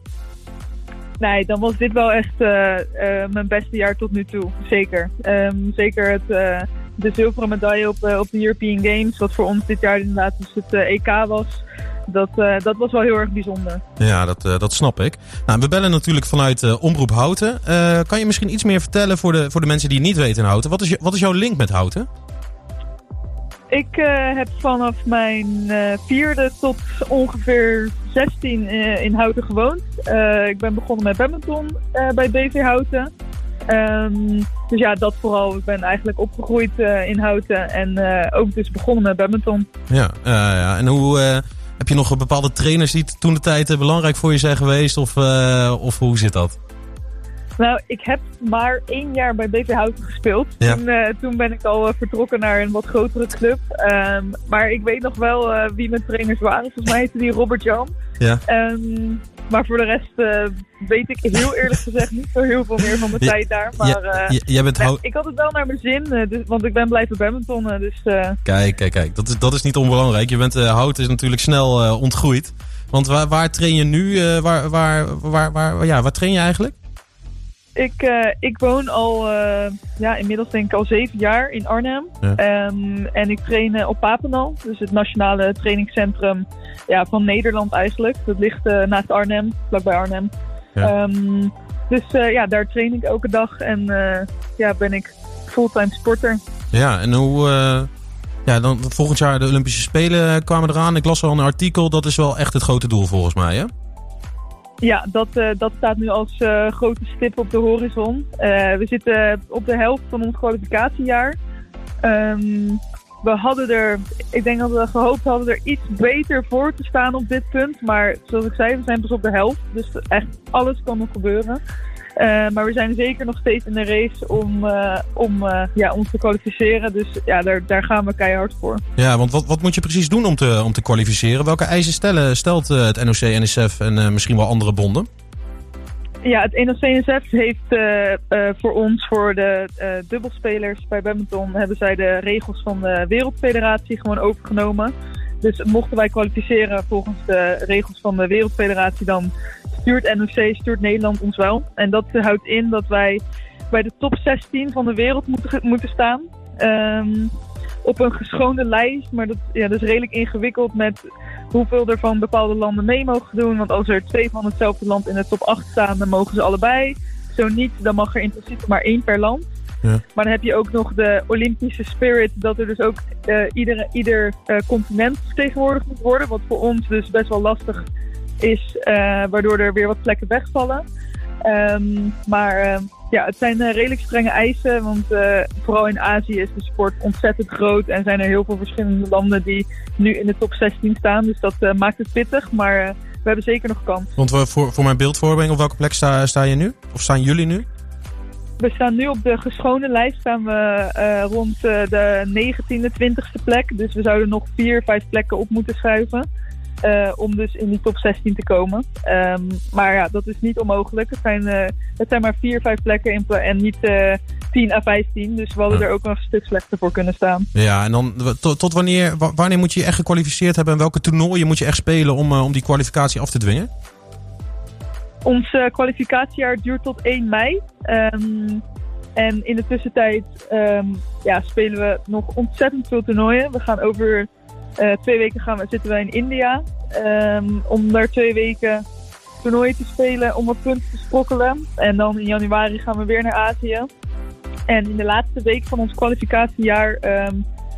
S11: Nee, dan was dit wel echt mijn beste jaar tot nu toe. Zeker. Ehm, zeker het, de zilveren medaille op, op de European Games, wat voor ons dit jaar inderdaad dus het EK was. Dat, eh, dat was wel heel erg bijzonder.
S1: Ja, dat, eh, dat snap ik. Nou, we bellen natuurlijk vanuit eh, Omroep Houten. Kan je misschien iets meer vertellen voor de, voor de mensen die het niet weten in Houten? Wat is, je, wat is jouw link met Houten?
S11: Ik heb vanaf mijn vierde tot ongeveer 16 eh, in Houten gewoond. Ik ben begonnen met badminton bij BV Houten. Ehm, dus ja, dat vooral. Ik ben eigenlijk opgegroeid in Houten en eh, ook dus begonnen met badminton.
S1: Ja, ja, ja. en hoe... heb je nog bepaalde trainers die toen de tijd eh, belangrijk voor je zijn geweest? Of, eh, of hoe zit dat?
S11: Nou, ik heb maar één jaar bij BV Houten gespeeld.
S1: Ja.
S11: Toen, eh, toen ben ik al vertrokken naar een wat grotere club. Ehm, maar ik weet nog wel wie mijn trainers waren. Volgens mij heette die Robert Jan.
S1: Ja.
S11: Ehm, maar voor de rest eh, weet ik heel eerlijk gezegd niet zo heel veel meer van mijn
S1: Ja,
S11: tijd daar. Maar
S1: ja,
S11: eh,
S1: j- jij bent
S11: nee,
S1: hou-
S11: ik had het wel naar mijn zin, eh, dus, want ik ben blijven badmintonnen. Dus
S1: Kijk, kijk, kijk. Dat is, dat is niet onbelangrijk. Je bent, Houten is natuurlijk snel ontgroeid. Want waar, waar train je nu? waar, waar, waar, waar, ja, waar train je eigenlijk?
S11: Ik, eh, ik woon al, eh, ja, inmiddels denk ik al zeven jaar in Arnhem.
S1: Ja.
S11: Ehm, en ik train eh, op Papendal, dus het nationale trainingscentrum ja, van Nederland eigenlijk. Dat ligt naast Arnhem, vlakbij Arnhem.
S1: Ja.
S11: Ehm, dus ja, daar train ik elke dag en ja, ben ik fulltime sporter.
S1: Ja, en hoe... ja, dan volgend jaar de Olympische Spelen kwamen eraan. Ik las al een artikel. Dat is wel echt het grote doel volgens mij, hè?
S11: Ja, dat, eh, dat staat nu als eh, grote stip op de horizon. Eh, we zitten op de helft van ons kwalificatiejaar. Ehm, we hadden er, ik denk dat we gehoopt hadden er iets beter voor te staan op dit punt. Maar zoals ik zei, we zijn pas op de helft. Dus echt alles kan nog gebeuren. Eh, maar we zijn zeker nog steeds in de race om, eh, om eh, ja, ons te kwalificeren. Dus ja, daar, daar gaan we keihard voor.
S1: Ja, want wat, wat moet je precies doen om te, om te kwalificeren? Welke eisen stellen, stelt het NOC, NSF en misschien wel andere bonden?
S11: Ja, het NOC-NSF heeft eh, eh, voor ons, voor de dubbelspelers bij badminton, hebben zij de regels van de Wereldfederatie gewoon overgenomen. Dus mochten wij kwalificeren volgens de regels van de Wereldfederatie, dan stuurt NOC, stuurt Nederland ons wel. En dat houdt in dat wij bij de top 16 van de wereld moeten, moeten staan. Ehm, op een geschoonde lijst, maar dat, ja, dat is redelijk ingewikkeld met hoeveel er van bepaalde landen mee mogen doen. Want als er twee van hetzelfde land in de top 8 staan, dan mogen ze allebei. Zo niet, dan mag er in principe maar één per land.
S1: Ja.
S11: Maar dan heb je ook nog de Olympische spirit, dat er dus ook eh, iedere, ieder eh, continent vertegenwoordigd moet worden. Wat voor ons dus best wel lastig is, eh, waardoor er weer wat plekken wegvallen. Ehm, maar eh, ja, het zijn eh, redelijk strenge eisen, want eh, vooral in Azië is de sport ontzettend groot en zijn er heel veel verschillende landen die nu in de top 16 staan. Dus dat maakt het pittig, maar we hebben zeker nog kans.
S1: Want we, voor, voor mijn beeldvorming, op welke plek sta, sta je nu? Of staan jullie nu?
S11: We staan nu op de geschone lijst, staan we eh, rond de 19e, 20e plek. Dus we zouden nog vier, vijf plekken op moeten schuiven. Eh, om dus in die top 16 te komen. Ehm, maar ja, dat is niet onmogelijk. Het zijn, eh, het zijn maar vier, vijf plekken in en niet eh 10 à 15. Dus we hadden
S1: Ja.
S11: er ook nog een stuk slechter voor kunnen staan.
S1: Ja, en dan tot, tot wanneer, wa- wanneer moet je je echt gekwalificeerd hebben en welke toernooien moet je echt spelen om, om die kwalificatie af te dwingen?
S11: Ons kwalificatiejaar duurt tot 1 mei. Ehm, en in de tussentijd ehm, ja, spelen we nog ontzettend veel toernooien. We gaan over twee weken gaan we, zitten we in India. ehm, om daar twee weken toernooien te spelen om wat punten te sprokkelen. En dan in januari gaan we weer naar Azië. En in de laatste week van ons kwalificatiejaar ehm,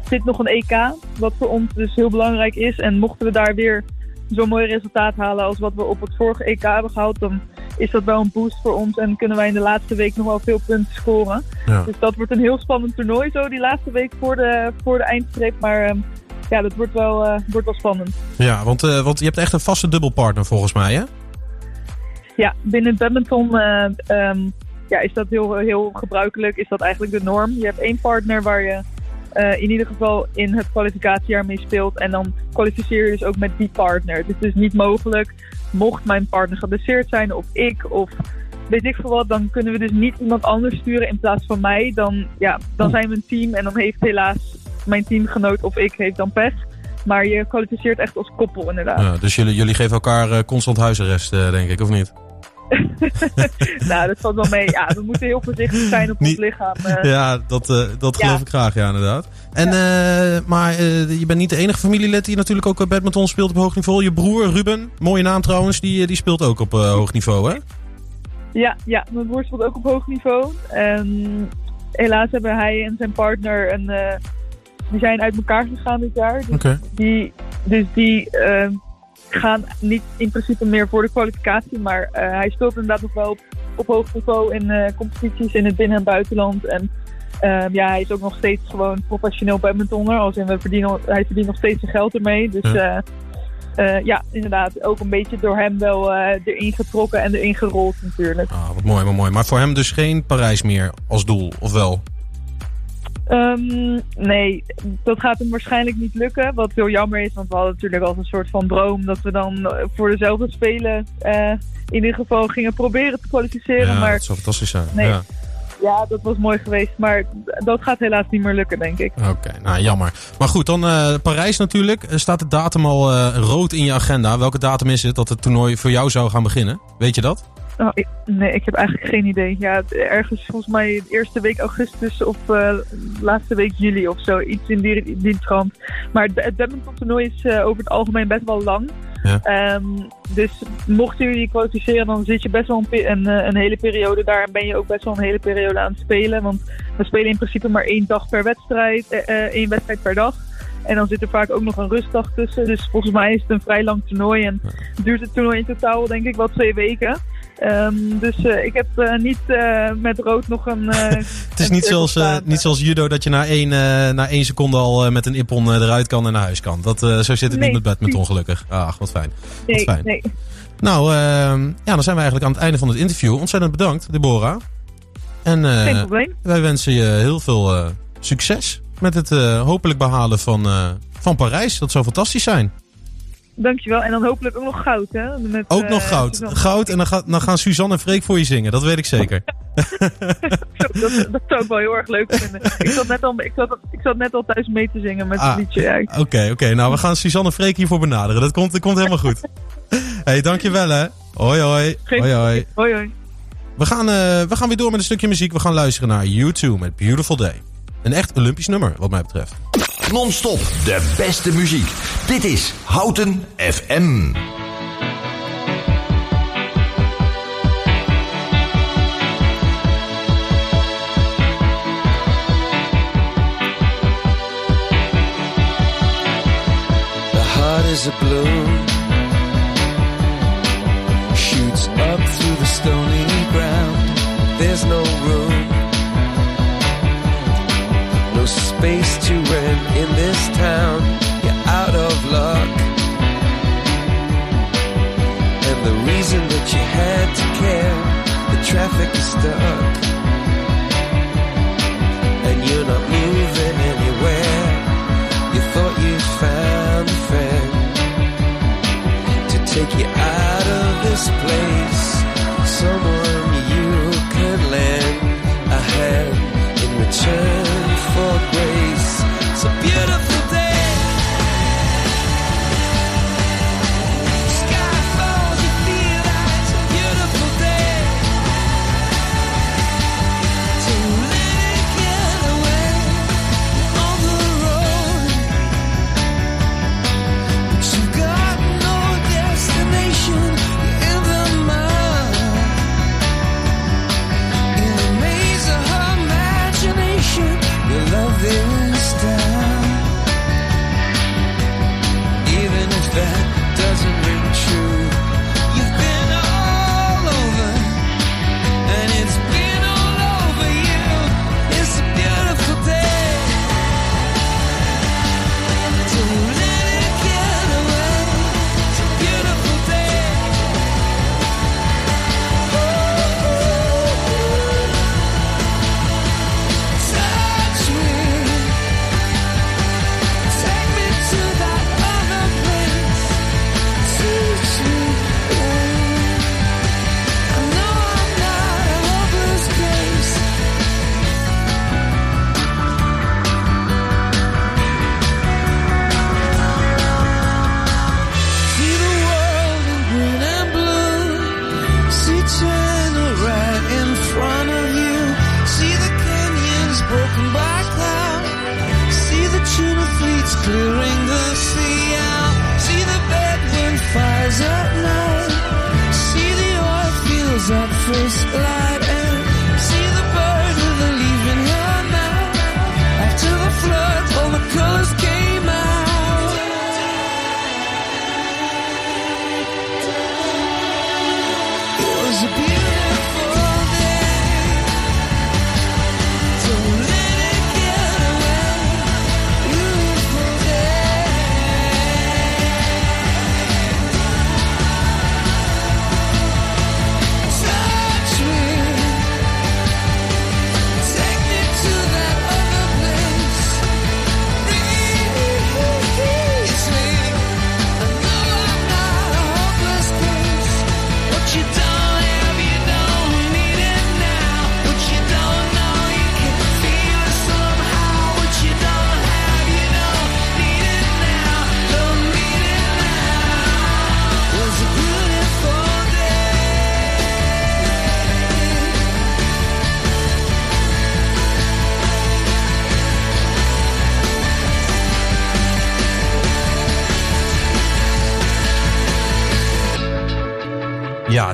S11: zit nog een EK. Wat voor ons dus heel belangrijk is. En mochten we daar weer zo'n mooi resultaat halen als wat we op het vorige EK hebben gehaald, dan is dat wel een boost voor ons en kunnen wij in de laatste week nog wel veel punten scoren.
S1: Ja.
S11: Dus dat wordt een heel spannend toernooi zo die laatste week voor de, voor de eindstreep. Maar ehm, ja, dat wordt wel, eh, wordt wel spannend.
S1: Ja, want, eh, want je hebt echt een vaste dubbelpartner volgens mij, hè?
S11: Ja, binnen het badminton eh, ehm, ja, is dat heel, heel gebruikelijk. Is dat eigenlijk de norm. Je hebt één partner waar je in ieder geval in het kwalificatiejaar mee speelt. En dan kwalificeer je dus ook met die partner. Het is dus niet mogelijk, mocht mijn partner geblesseerd zijn of ik of weet ik veel wat, dan kunnen we dus niet iemand anders sturen in plaats van mij. Dan, ja, dan zijn we een team en dan heeft helaas mijn teamgenoot of ik heeft dan pech. Maar je kwalificeert echt als koppel inderdaad.
S1: Ja, dus jullie, jullie geven elkaar eh, constant huisarrest, eh, denk ik, of niet? (laughs)
S11: nou, dat valt wel mee. Ja, we moeten heel voorzichtig zijn op ons lichaam. eh. (laughs)
S1: Ja, dat, dat
S11: Ja.
S1: geloof ik graag, ja, inderdaad. En, maar je bent niet de enige familielid die natuurlijk ook badminton speelt op hoog niveau. Je broer Ruben, mooie naam trouwens, die, die speelt ook op hoog niveau, hè?
S11: Ja, ja, mijn broer speelt ook op hoog niveau. En helaas hebben hij en zijn partner een, die zijn uit elkaar gegaan dit jaar. Dus die, dus die eh, gaan niet in principe meer voor de kwalificatie. Maar eh, hij speelt inderdaad nog wel op, op hoog niveau in eh, competities in het binnen- en buitenland. En ehm, ja, hij is ook nog steeds gewoon professioneel badmintonner. Als in we verdienen, hij verdient nog steeds zijn geld ermee. Dus
S1: Ja.
S11: ja. ja, inderdaad. Ook een beetje door hem wel eh, erin getrokken en erin gerold natuurlijk.
S1: Ah, wat mooi, wat mooi. Maar voor hem dus geen Parijs meer als doel, of wel?
S11: Ehm, nee, dat gaat hem waarschijnlijk niet lukken. Wat heel jammer is, want we hadden natuurlijk als een soort van droom dat we dan eh, voor dezelfde spelen eh, in ieder geval gingen proberen te kwalificeren.
S1: ja,
S11: maar
S1: dat zou fantastisch zijn.
S11: Nee.
S1: Ja.
S11: ja, dat was mooi geweest. Maar dat gaat helaas niet meer lukken, denk ik.
S1: Oké, nou jammer. Maar goed, dan eh, Parijs natuurlijk. Er staat de datum al rood in je agenda. Welke datum is het dat het toernooi voor jou zou gaan beginnen? Weet je dat?
S11: Oh, ik- nee, ik heb eigenlijk geen idee. Ja, ergens volgens mij de eerste week augustus of eh, laatste week juli of zo. Iets in die, die trant. Maar het, het badmintontoernooi is eh, over het algemeen best wel lang.
S1: Ja.
S11: Ehm, dus mochten jullie kwalificeren, dan zit je best wel een, eh, een hele periode daar. En ben je ook best wel een hele periode aan het spelen. Want we spelen in principe maar één dag per wedstrijd. één wedstrijd per dag. En dan zit er vaak ook nog een rustdag tussen. Dus volgens mij is het een vrij lang toernooi. En duurt het toernooi in totaal denk ik wel twee weken. Ehm, dus eh, ik heb eh, niet eh, met rood nog een... (laughs)
S1: Het is niet zoals, niet zoals judo dat je na één, na één seconde al met een ippon eruit kan en naar huis kan. Dat, zo zit het
S11: Nee,
S1: niet met badminton gelukkig. Ach, wat fijn.
S11: nee,
S1: wat fijn.
S11: nee.
S1: Nou, ehm, ja, dan zijn we eigenlijk aan het einde van het interview. Ontzettend bedankt, Deborah. En
S11: Geen probleem.
S1: wij wensen je heel veel succes met het hopelijk behalen van, van Parijs. Dat zou fantastisch zijn.
S11: Dankjewel. En dan hopelijk ook nog goud, hè? Met,
S1: Ook
S11: eh,
S1: nog goud.
S11: Suzanne.
S1: Goud en dan, dan gaan Suzanne en Freek voor je zingen. Dat weet ik zeker. (laughs)
S11: dat, dat zou ik wel heel erg leuk vinden. ik, zat net al, ik, zat, ik zat net al thuis mee te zingen met
S1: Ah.
S11: het liedje. Ja.
S1: Oké, oké. Nou, we gaan Suzanne en Freek hiervoor benaderen. Dat komt, dat komt helemaal goed. (laughs) hey, dankjewel hè. Hoi, hoi.
S11: Geen-
S1: Hoi, hoi.
S11: Hoi, hoi.
S1: We gaan, eh, we gaan weer door met een stukje muziek. We gaan luisteren naar U2 met Beautiful Day. Een echt Olympisch nummer, wat mij betreft.
S7: Non-stop de beste muziek. Dit is Houten FM.
S12: The heart is a balloon, care, the traffic is stuck,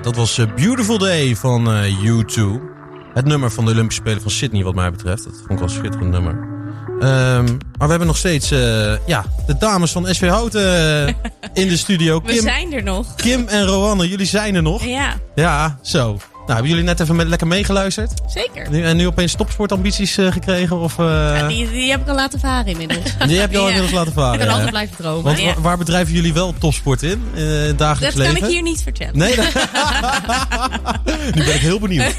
S1: dat was eh, Beautiful Day van eh, U2. Het nummer van de Olympische Spelen van Sydney wat mij betreft. Dat vond ik wel een schitterend nummer. Ehm, maar we hebben nog steeds eh, ja, de dames van SV Houten in de studio. (laughs)
S2: We
S1: Kim,
S2: zijn er nog.
S1: Kim en Roanne, jullie zijn er nog.
S2: Ja,
S1: Ja, zo. Nou, hebben jullie net even met, lekker meegeluisterd?
S2: zeker.
S1: Nu, en nu opeens topsportambities eh, gekregen? Of, eh,
S2: Ja, die, die heb ik al laten varen inmiddels. (laughs)
S1: die heb je al
S2: Ja.
S1: inmiddels laten
S3: Ik
S1: varen.
S3: kan
S1: ja.
S3: altijd blijven dromen.
S1: Want wa- waar bedrijven jullie wel topsport in? eh, in het
S2: Dat
S1: dagelijks
S2: kan
S1: leven?
S2: ik hier niet vertellen.
S1: Nee, (laughs) (laughs) nu ben ik heel benieuwd.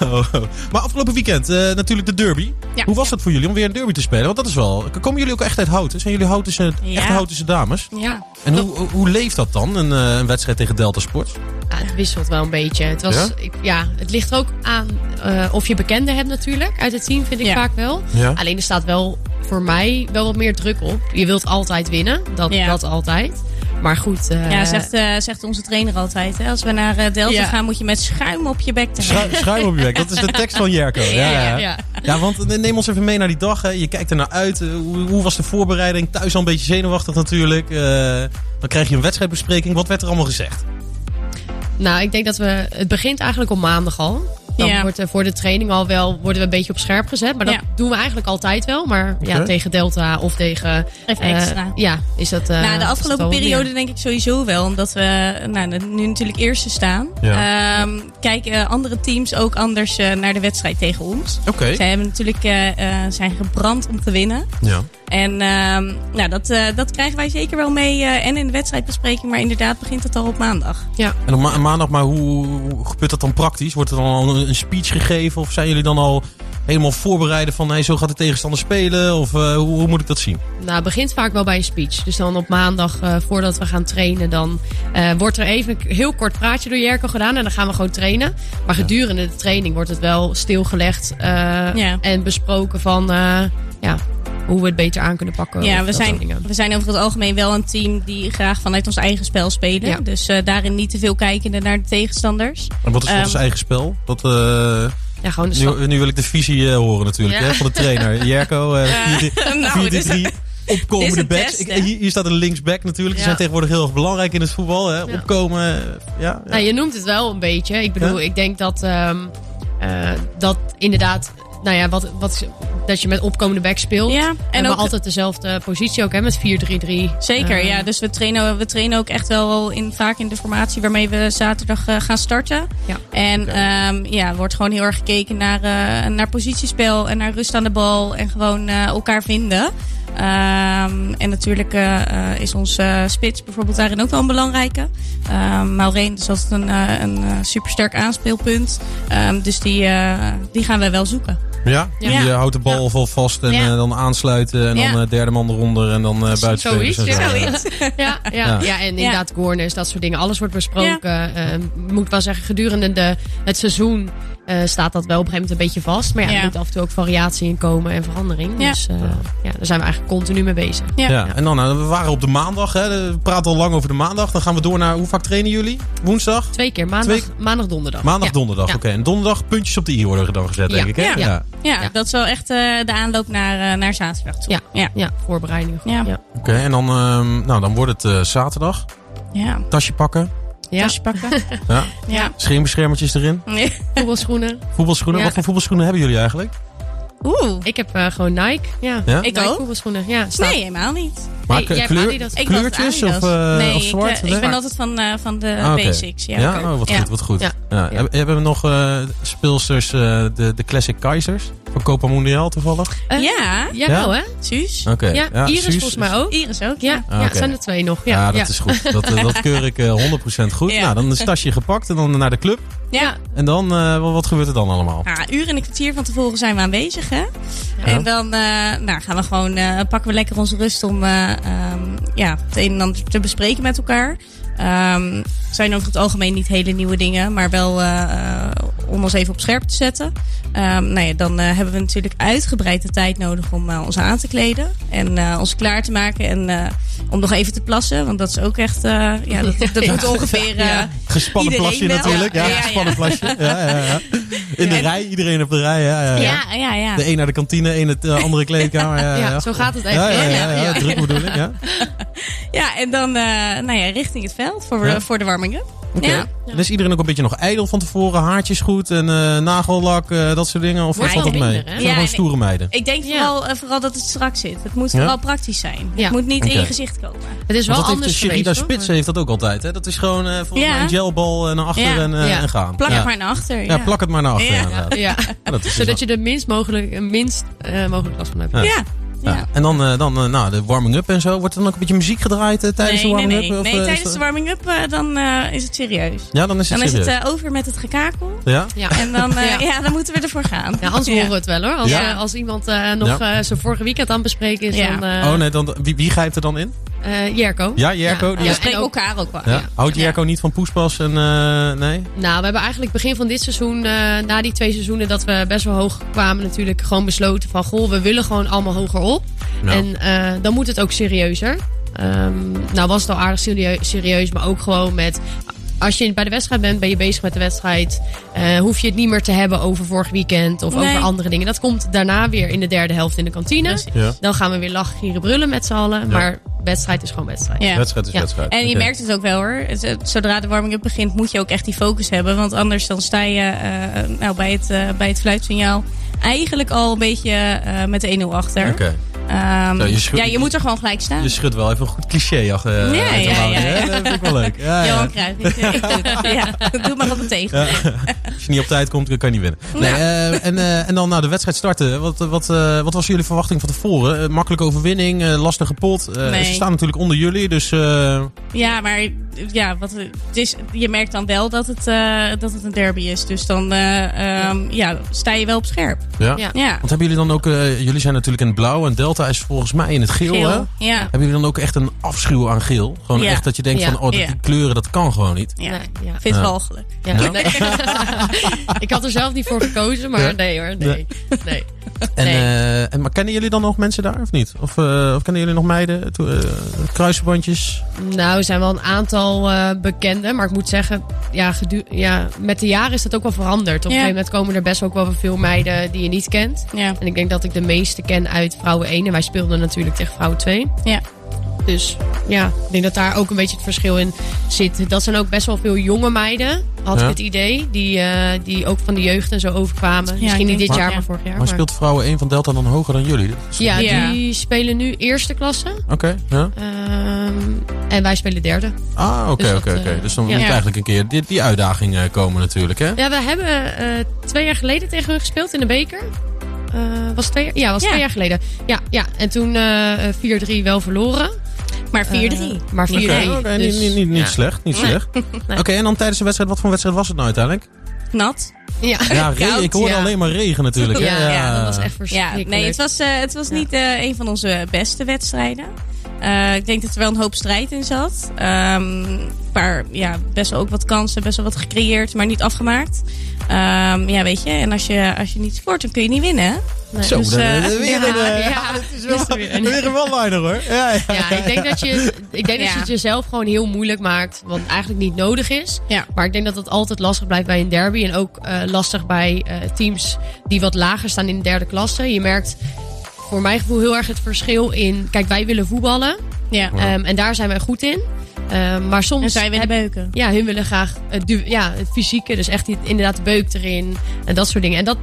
S1: Oh, oh. Maar afgelopen weekend natuurlijk de derby. Hoe was dat voor jullie om weer een derby te spelen? Want dat is wel... Komen jullie ook echt uit Houten? Zijn jullie Houtense,
S2: Ja.
S1: echt Houtense dames?
S2: Ja.
S1: En hoe, hoe- leeft dat dan, een, een wedstrijd tegen Delta Sport?
S3: Het wisselt wel een beetje. Het, was,
S1: Ja?
S3: ik- ja, het ligt er ook aan eh, of je bekenden hebt natuurlijk. Uit het team vind ik
S2: Ja.
S3: vaak wel.
S1: Ja.
S3: Alleen er staat wel voor mij wel wat meer druk op. Je wilt altijd winnen. Dat,
S2: Ja.
S3: dat altijd. Maar goed. eh,
S2: Ja, zegt, eh, zegt onze trainer altijd. Hè? Als we naar eh, Delta
S3: Ja.
S2: gaan, moet je met schuim op je bek te
S1: Schu- Schuim op je bek, dat is de tekst van Jerko. (laughs) Ja, ja, ja.
S3: ja.
S1: Ja, want neem ons even mee naar die dag. Hè. Je kijkt er naar uit. Hoe, hoe was de voorbereiding? Thuis al een beetje zenuwachtig natuurlijk. Eh, dan krijg je een wedstrijdbespreking. Wat werd er allemaal gezegd?
S3: Nou, ik denk dat we. Het begint eigenlijk op maandag al. Dan
S2: Ja.
S3: wordt er voor de training al wel worden we een beetje op scherp gezet. Maar dat
S2: Ja.
S3: doen we eigenlijk altijd wel. Maar ja, tegen Delta of tegen.
S2: Even
S3: eh,
S2: extra.
S3: ja, is dat. eh,
S2: nou, de afgelopen periode
S3: meer.
S2: denk ik sowieso wel. Omdat we nou, nu natuurlijk eerste staan.
S1: Ja.
S2: Ehm, kijken andere teams ook anders eh, naar de wedstrijd tegen ons.
S1: Oké.
S2: Zij hebben natuurlijk eh, eh, zijn gebrand om te winnen.
S1: Ja.
S2: En ehm, nou, dat, eh, dat krijgen wij zeker wel mee. eh, en in de wedstrijdbespreking. Maar inderdaad begint het al op maandag.
S3: Ja.
S1: En op ma- maandag, maar hoe, hoe gebeurt dat dan praktisch? Wordt er dan al een, speech gegeven? Of zijn jullie dan al helemaal voorbereiden van... Hey, zo gaat de tegenstander spelen? Of eh, hoe, hoe moet ik dat zien?
S3: Nou, het begint vaak wel bij een speech. Dus dan op maandag, eh, voordat we gaan trainen, dan eh, wordt er even een heel kort praatje door Jerko gedaan. En dan gaan we gewoon trainen. Maar gedurende de training wordt het wel stilgelegd eh,
S2: Ja.
S3: en besproken van eh, ja, hoe we het beter aan kunnen pakken.
S2: Ja, we zijn, we zijn over het algemeen wel een team die graag vanuit ons eigen spel spelen.
S3: Ja.
S2: Dus eh, daarin niet te veel kijkende naar de tegenstanders.
S1: En wat is, is
S2: Ehm,
S1: eigen spel? Dat, eh,
S3: Ja, gewoon de
S1: nu, nu wil ik de visie eh, horen natuurlijk
S3: Ja.
S1: hè, van de trainer. (laughs) Jerko, eh, 4-3,
S2: nou, dit is-
S1: 4-3, opkomende backs. Ik- hier, hier staat een linksback natuurlijk. Die zijn tegenwoordig heel erg belangrijk in het voetbal. Hè?
S3: Ja.
S1: Opkomen, ja. ja.
S3: Nou, je noemt het wel een beetje. Ik bedoel,
S1: Ja?
S3: ik denk dat, ehm, eh, dat inderdaad, nou ja, wat, wat, dat je met opkomende back speelt.
S2: Ja,
S3: en we
S2: ook
S3: altijd dezelfde positie ook, hè, met 4-3-3.
S2: Zeker,
S3: Eh,
S2: ja. Dus we trainen, we trainen ook echt wel in, vaak in de formatie waarmee we zaterdag eh, gaan starten.
S3: Ja.
S2: En ehm, ja, er wordt gewoon heel erg gekeken naar, eh, naar positiespel en naar rust aan de bal en gewoon eh, elkaar vinden. Ehm, en natuurlijk is onze spits bijvoorbeeld daarin ook wel een belangrijke. Ehm Maureen is altijd een, eh, een supersterk aanspeelpunt. Ehm, dus die, eh, die gaan we wel zoeken.
S1: Ja?
S3: Ja.
S1: Die eh, houdt de bal vol vast en
S2: Ja.
S1: eh, dan aansluiten. En
S2: Ja.
S1: dan eh, derde man eronder en dan buitenspelers.
S3: Zoiets, ja.
S2: Zoiets. (laughs)
S3: Ja, ja,
S1: Ja.
S3: ja. en inderdaad corners, dat soort dingen. Alles wordt besproken. Eh, moet ik wel zeggen, gedurende de, het seizoen eh, staat dat wel op een gegeven moment een beetje vast. Maar ja,
S2: Ja.
S3: er moet af en toe ook variatie in komen en verandering.
S2: Ja.
S3: Dus eh, ja, daar zijn we eigenlijk continu mee bezig.
S2: Ja.
S1: Ja. En dan, nou, we waren op de maandag. Hè. We praten al lang over de maandag. Dan gaan we door naar, hoe vaak trainen jullie? Woensdag?
S3: Twee keer, maandag,
S1: Twee-
S3: maandag donderdag.
S1: Maandag,
S3: Ja.
S1: donderdag.
S3: Ja.
S1: Oké, en donderdag puntjes op de i worden dan gezet,
S3: Ja.
S1: denk ik. Hè?
S2: Ja.
S1: ja.
S2: Ja,
S3: Ja.
S2: dat is wel echt eh, de aanloop naar, naar zaterdag toe.
S3: Ja.
S2: ja.
S3: Ja, voorbereiding.
S2: Ja.
S3: ja.
S1: Oké, en dan, ehm, nou, dan wordt het eh, zaterdag.
S2: ja.
S1: Tasje pakken.
S3: Ja.
S2: Tasje pakken. (laughs)
S1: Ja.
S2: ja.
S1: Scheenbeschermertjes erin.
S2: Nee.
S3: Voetbalschoenen.
S1: Voetbalschoenen.
S3: Ja.
S1: Wat voor voetbalschoenen hebben jullie eigenlijk?
S2: Oeh.
S3: Ik heb eh, gewoon Nike. Ja,
S1: Ja?
S2: Ik
S3: Nike
S2: ook.
S3: voetbalschoenen. Ja, staat-
S2: Nee, helemaal niet.
S1: Maar
S3: Nee,
S1: kleur- kleurtjes of, eh,
S2: nee,
S1: of zwart?
S2: Ik, eh, ik ben altijd van, eh, van de
S1: Ah,
S2: basics. Ja,
S1: Ja,
S2: oké.
S1: oh, wat
S2: Ja.
S1: goed, wat goed. Ja.
S3: Ja.
S1: Heb- Hebben we nog eh, speelsters, eh, de, de Classic Kaisers van Copa Mundial toevallig?
S3: Eh,
S2: Ja,
S3: Ja,
S1: Ja?
S3: wel hè?
S2: Suus.
S1: Oké.
S3: Ja, Iris
S1: Suus-
S3: volgens mij ook.
S2: Iris ook.
S3: Ja,
S1: Ah,
S3: ja
S1: oké.
S3: zijn er twee nog. Ja,
S1: Ja, dat is goed. Dat, eh, dat (laughs) keur ik eh, 100% goed.
S2: Ja.
S1: Nou, dan is het tasje gepakt en dan naar de club.
S2: Ja.
S1: En dan, eh, wat, gebeurt er dan allemaal?
S2: Nou, een uur en een kwartier van tevoren zijn we aanwezig, hè? En dan eh, nou, gaan we gewoon, eh, pakken we lekker onze rust om eh, ehm, ja, het een en ander te bespreken met elkaar. Ehm zijn over het algemeen niet hele nieuwe dingen, maar wel eh, eh, om ons even op scherp te zetten. Ehm, nou ja, dan eh, hebben we natuurlijk uitgebreid de tijd nodig om eh, ons aan te kleden en eh, ons klaar te maken en eh, om nog even te plassen, want dat is ook echt, eh, ja, dat, dat (laughs) moet ongeveer. eh,
S1: Gespannen plasje
S2: wel.
S1: natuurlijk. Ja,
S2: Ja, ja,
S1: gespannen
S2: ja.
S1: plasje. (laughs) Ja. In de rij, iedereen op de rij. Ja, ja, ja.
S2: Ja, ja, ja.
S1: De een naar de kantine, een naar de andere kleedkamer. (laughs) Ja, ja,
S3: Ja, zo gaat het
S1: Ja,
S3: eigenlijk.
S1: ja, ja, ja,
S3: Ja.
S1: druk (laughs) bedoel ik. Ja.
S2: Ja, en dan eh, nou ja, richting het veld voor, voor de warming-up.
S1: Oké.
S2: Ja.
S1: En is iedereen ook een beetje nog ijdel van tevoren? Haartjes goed en eh, nagellak, eh, dat soort dingen? Of valt dat mee?
S3: minder, hè?
S1: Zijn
S2: Ja,
S1: gewoon stoere meiden?
S2: Ik denk vooral, eh, vooral dat het strak zit. Het moet
S1: Ja?
S2: vooral praktisch zijn.
S3: Ja.
S2: Het moet niet in je gezicht komen.
S3: Het is wel
S1: dat heeft
S3: anders
S1: de Sherida. Spits heeft dat ook altijd. Hè? Dat is gewoon eh, volgens
S2: Ja.
S1: mij een gelbal eh, naar achter
S2: Ja.
S1: en, eh,
S3: Ja.
S1: en gaan.
S2: Plak
S1: ja.
S2: het maar naar achter.
S1: Ja,
S2: Ja,
S1: plak het maar naar achter.
S2: Ja.
S1: inderdaad.
S3: Ja.
S1: Ja, dat is dus
S3: Zodat je de minst mogelijk, minst eh, mogelijk last van hebt.
S1: Ja.
S2: Ja.
S1: Ja.
S2: Ja.
S1: En dan, eh, dan eh, nou, de warming-up en zo. Wordt er dan ook een beetje muziek gedraaid eh, tijdens
S2: nee,
S1: de warming-up?
S2: nee.
S1: Of,
S2: nee
S1: eh,
S2: tijdens
S1: dat-
S2: de warming-up eh, dan eh, is het serieus.
S1: Ja, dan is het
S2: Dan is het eh, over met het gekakel.
S1: ja?
S3: Ja.
S2: En dan, eh,
S3: Ja.
S2: ja. dan moeten we ervoor gaan.
S3: Ja, anders horen we het wel hoor. Als,
S1: Ja.
S3: eh, als iemand eh, nog
S1: Ja.
S3: eh, zijn vorige weekend aan het bespreken is,
S2: Ja.
S3: dan... eh
S1: oh nee, dan, wie, wie grijpt er dan in?
S3: Eh, Jerko.
S1: Ja, Jerko.
S3: Ja.
S1: die
S3: en ook-
S2: elkaar ook wel.
S1: ja. Houdt. Jerko niet van poespas? En, eh, nee?
S3: Nou, we hebben eigenlijk begin van dit seizoen, eh, na die twee seizoenen dat we best wel hoog kwamen, natuurlijk gewoon besloten van, goh, we willen gewoon allemaal hoger op.
S1: Nou.
S3: En dan moet het ook serieuzer. Ehm, nou was het al aardig serie- serieus, maar ook gewoon met... Als je bij de wedstrijd bent, ben je bezig met de wedstrijd. eh, hoef je het niet meer te hebben over vorig weekend of
S2: Nee.
S3: over andere dingen. Dat komt daarna weer in de derde helft in de kantine.
S1: Ja.
S3: Dan gaan we weer lachen, gieren, brullen met z'n allen.
S1: Ja.
S3: Maar wedstrijd is gewoon wedstrijd.
S2: Ja.
S1: Wedstrijd is
S3: Ja.
S1: wedstrijd.
S2: En je merkt het ook wel hoor. Zodra de warming-up begint, moet je ook echt die focus hebben. Want anders dan sta je eh, nou, bij, het, eh, bij het fluitsignaal eigenlijk al een beetje eh, met de 1-0 achter.
S1: Oké.
S2: Ehm,
S1: Zo, je
S2: ja, je moet er gewoon gelijk staan.
S1: Je schudt wel even een goed cliché ach, eh, de
S2: ja, ja.
S1: Dat vind ik wel leuk. Ja, ja.
S2: Johan Cruijff. (laughs) Ik, ik doe het. Ja, doe maar op het tegen.
S1: Ja. Als je niet op tijd komt, kan je niet winnen. Nee, eh, en, eh, en dan nou, de wedstrijd starten. Wat, wat, eh, wat was jullie verwachting van tevoren? Eh, makkelijke overwinning, eh, lastige pot. Eh,
S2: Nee.
S1: Ze staan natuurlijk onder jullie, dus... eh,
S2: Ja, maar ja, wat, het is, je merkt dan wel dat het, eh, dat het een derby is. Dus dan eh, ehm, ja, sta je wel op scherp.
S1: ja.
S3: Ja.
S2: Ja,
S1: Want hebben jullie dan ook... eh, jullie zijn natuurlijk in het blauw en Delta is volgens mij in het geel, hè?
S2: Ja,
S1: Hebben jullie dan ook echt een afschuw aan geel? Gewoon
S2: Ja.
S1: echt dat je denkt
S3: Ja.
S1: van, oh, dat-
S2: Ja.
S1: die kleuren, dat kan gewoon niet.
S2: ja.
S3: Ja.
S2: Vind
S1: Ja.
S2: het walgelijk.
S3: Ja.
S1: Ja?
S3: Nee. (laughs) ik had er zelf niet voor gekozen, maar
S1: Ja.
S3: nee hoor. Nee. nee.
S1: En,
S3: Nee.
S1: eh, en, maar kennen jullie dan nog mensen daar of niet? Of, eh, of kennen jullie nog meiden? To- eh, kruisverbandjes?
S3: Nou, er zijn wel een aantal eh bekenden. Maar ik moet zeggen, ja, gedu- ja, met de jaren is dat ook wel veranderd. Op een
S2: Ja.
S3: gegeven moment komen er best ook wel veel meiden die je niet kent.
S2: Ja.
S3: En ik denk dat ik de meeste ken uit vrouwen 1. En wij speelden natuurlijk tegen vrouwen 2.
S2: Ja.
S3: Dus ja, ik denk dat daar ook een beetje het verschil in zit. Dat zijn ook best wel veel jonge meiden, had
S1: Ja.
S3: ik het idee. Die, eh, die ook van de jeugd en zo overkwamen.
S2: Ja,
S3: Misschien niet dit jaar,
S2: ja.
S3: maar vorig jaar.
S1: Maar speelt vrouwen 1 van Delta dan hoger dan jullie?
S3: Ja,
S2: Ja.
S3: die spelen nu eerste klasse.
S1: Oké, ja.
S3: Ehm, en wij spelen derde.
S1: Ah, oké,
S3: Dus
S1: oké, oké.
S3: eh,
S1: Dus dan
S3: ja.
S1: moet eigenlijk een keer die, die uitdaging eh, komen natuurlijk, hè?
S3: Ja, we hebben eh, twee jaar geleden tegen hun gespeeld in de beker. Eh, was het twee jaar? Ja, was
S2: Ja.
S3: twee jaar geleden. Ja, ja. en toen eh, eh, 4-3 wel verloren.
S2: Maar 4-3.
S3: Eh, maar 4-3.
S1: Oké, oké,
S3: dus-
S1: niet, niet, niet, niet
S3: ja.
S1: slecht, niet
S3: Nee.
S1: slecht. (laughs)
S3: Nee.
S1: Oké, en dan tijdens de wedstrijd, wat voor wedstrijd was het nou uiteindelijk?
S2: Nat.
S3: Ja,
S1: Ja,
S3: Koud,
S1: ik hoorde
S3: ja.
S1: alleen maar regen natuurlijk. hè?
S3: Ja, ja, dat was echt
S2: Ja,
S3: verschrikkelijk.
S2: nee, het was, eh, het was niet eh, een van onze beste wedstrijden. Eh, ik denk dat er wel een hoop strijd in zat. Ehm maar ja, best wel ook wat kansen, best wel wat gecreëerd, maar niet afgemaakt. Ehm, ja, weet je, en als je, als je niet scoort, dan kun je niet winnen.
S3: Nee.
S1: Zo,
S2: Dus, eh,
S1: dan- weer
S3: ja,
S1: een,
S3: ja,
S1: het is
S3: er
S1: wel
S3: weer een.
S1: weer een one-liner hoor. Ja, ja.
S3: Ja, ik denk dat je, ik denk dat je het jezelf gewoon heel moeilijk maakt. Wat eigenlijk niet nodig is.
S2: Ja.
S3: Maar ik denk dat het altijd lastig blijft bij een derby. En ook eh, lastig bij eh, teams die wat lager staan in de derde klasse. Je merkt voor mijn gevoel heel erg het verschil in... Kijk, wij willen voetballen.
S2: Ja.
S3: ehm, en daar zijn wij goed in. Ehm, maar soms...
S2: En zij willen beuken.
S3: Ja, hun willen graag het, ja, het fysieke. Dus echt die- inderdaad de beuk erin. En dat soort dingen. En dat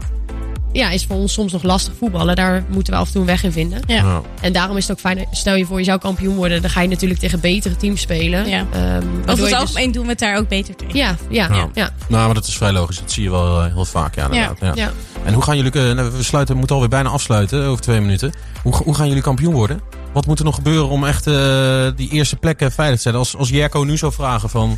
S3: ja, is voor ons soms nog lastig voetballen. Daar moeten we af en toe een weg in vinden.
S2: Ja.
S1: Ja.
S3: En daarom is het ook fijn, stel je voor je zou kampioen worden, dan ga je natuurlijk tegen betere teams spelen.
S2: Ja.
S3: Ehm, waardoor
S2: Over
S3: je
S2: het
S3: dus-
S2: algemeen doen we het daar ook beter tegen.
S3: Ja, ja,
S1: Ja.
S3: ja.
S1: Nou, maar dat is vrij logisch. Dat zie je wel eh, heel vaak, ja, inderdaad. Ja.
S3: ja.
S1: En hoe gaan jullie, eh, nou, we sluiten, we moeten alweer bijna afsluiten, over twee minuten. Hoe, hoe gaan jullie kampioen worden? Wat moet er nog gebeuren om echt eh, die eerste plekken veilig te stellen? Als, als Jerko nu zou vragen van,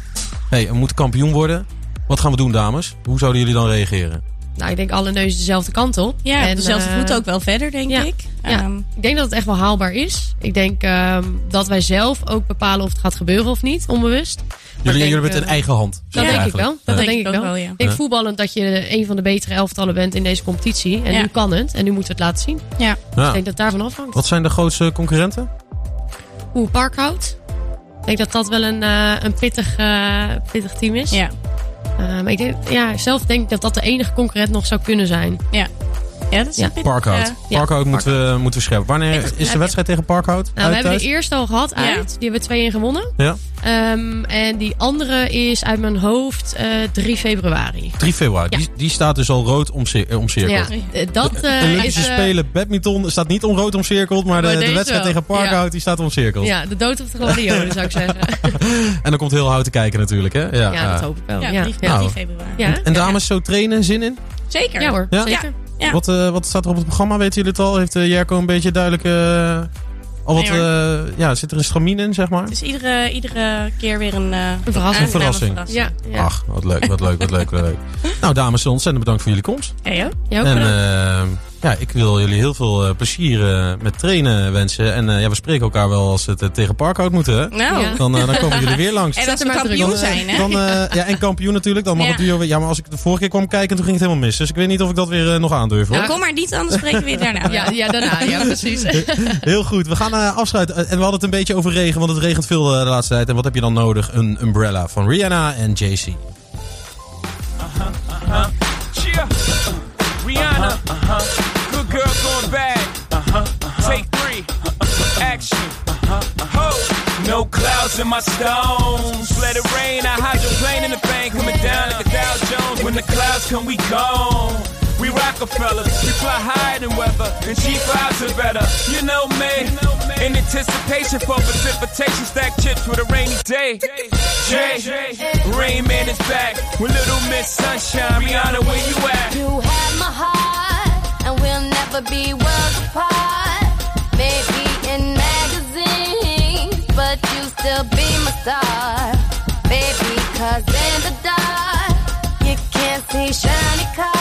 S1: hey, we moeten kampioen worden. Wat gaan we doen, dames? Hoe zouden jullie dan reageren?
S3: Nou, ik denk alle neuzen dezelfde kant op.
S2: Ja,
S3: En,
S2: dezelfde
S3: eh,
S2: voet ook wel verder, denk
S3: ja.
S2: ik.
S3: Ja.
S2: Ehm,
S3: Ik denk dat het echt wel haalbaar is. Ik denk ehm, dat wij zelf ook bepalen of het gaat gebeuren of niet, onbewust.
S1: Jullie, jullie hebben het in
S3: eh,
S1: eigen hand.
S3: Dat
S1: je
S3: denk ik wel. Dat
S1: Ja.
S3: denk ik wel.
S2: ja.
S3: Ik denk voetballend dat je een van de betere elftallen bent in deze competitie. En
S2: Ja.
S3: nu kan het. En nu moeten we het laten zien.
S2: Ja.
S1: Ja.
S3: Ik denk dat het daarvan afhangt.
S1: Wat zijn de grootste concurrenten?
S3: Hoe Parkhout. Ik denk dat dat wel een, eh, een pittig, eh, pittig team is.
S2: Ja.
S3: Eh, maar ik denk, ja, zelf denk ik dat dat de enige concurrent nog zou kunnen zijn.
S2: Ja. Ja, dat is
S3: Ja.
S2: een bit-
S1: Parkhout.
S2: eh,
S3: ja,
S1: Parkhout moeten we, moeten we scherpen. Wanneer is de
S3: je-
S1: wedstrijd tegen Parkhout?
S3: Nou, we hebben de eerste al gehad
S2: Ja.
S3: uit. Die hebben we 2-1 gewonnen.
S1: Ja.
S3: Ehm, en die andere is uit mijn hoofd eh 3 februari.
S1: 3 februari.
S3: Ja.
S1: Die, die staat dus al rood omcir- eh, omcirkeld.
S3: Ja, eh, dat eh,
S1: Olympische
S3: is... eh,
S1: Spelen badminton staat niet onrood omcirkeld, maar de,
S3: Maar
S1: de wedstrijd
S3: wel.
S1: tegen Parkhout
S3: Ja.
S1: die staat omcirkeld.
S3: ja, de dood of de gladiolen zou ik zeggen. (laughs)
S1: En dan komt heel hout te kijken natuurlijk, hè? Ja,
S3: Ja, dat hoop ik wel.
S2: Ja,
S3: Ja,
S2: 3,
S3: ja.
S1: Nou.
S2: februari.
S3: Ja.
S1: En dames, zo trainen, zin in?
S2: Zeker.
S3: Ja hoor, zeker.
S2: Ja.
S1: Wat, eh, wat staat er op het programma? Weten jullie het al? Heeft eh, Jerko een beetje duidelijk... eh, al wat,
S2: Nee,
S1: eh, ja, zit er een stramien in, zeg maar?
S2: Dus iedere, iedere keer weer een, eh
S3: Een verrassing.
S1: Een verrassing.
S3: Ja, ja.
S1: Ach, wat leuk, wat leuk, wat leuk, wat leuk. (laughs) Nou, dames, ontzettend bedankt voor jullie komst.
S2: Ja, joh.
S3: Jij ook
S1: En ja, ik wil jullie heel veel eh, plezier eh, met trainen wensen. En eh, ja, we spreken elkaar wel als het tegen Parkhout moet, hè?
S2: Nou.
S3: Ja.
S1: Dan, dan komen jullie weer (laughs) langs.
S2: En als we
S3: er maar
S2: kampioen zijn, hè?
S1: Dan, eh, ja, en kampioen natuurlijk. Dan mag
S2: Ja.
S1: het duo weer. Ja, maar als ik de vorige keer kwam kijken, toen ging het helemaal mis. Dus ik weet niet of ik dat weer nog aandurf, hoor.
S2: Nou, kom maar niet, anders spreken we weer daarna.
S3: Ja, ja, daarna. Ja, (laughs) precies.
S1: Heel goed, we gaan eh, afsluiten. En we hadden het een beetje over regen, want het regent veel de laatste tijd. En wat heb je dan nodig? Een umbrella van Rihanna en JC.
S13: Yeah. Rihanna. Good girl going bad. Uh-huh, uh-huh. Take three. Uh-huh. Action. Ho. No clouds in my stones. Let it rain. I hide your plane in the bank. Coming down like a Dow Jones. When the clouds come, we gone. We Rockefeller, we fly higher than weather, and cheap vibes are better. You know me, in anticipation for precipitation, stack chips with a rainy day. Jay, Rain Man is back with Little Miss Sunshine. Rihanna, where you at?
S10: You have my heart, and we'll never be worlds apart. Maybe in magazines, but you still be my star. Baby, cause in the dark, you can't see shiny cars.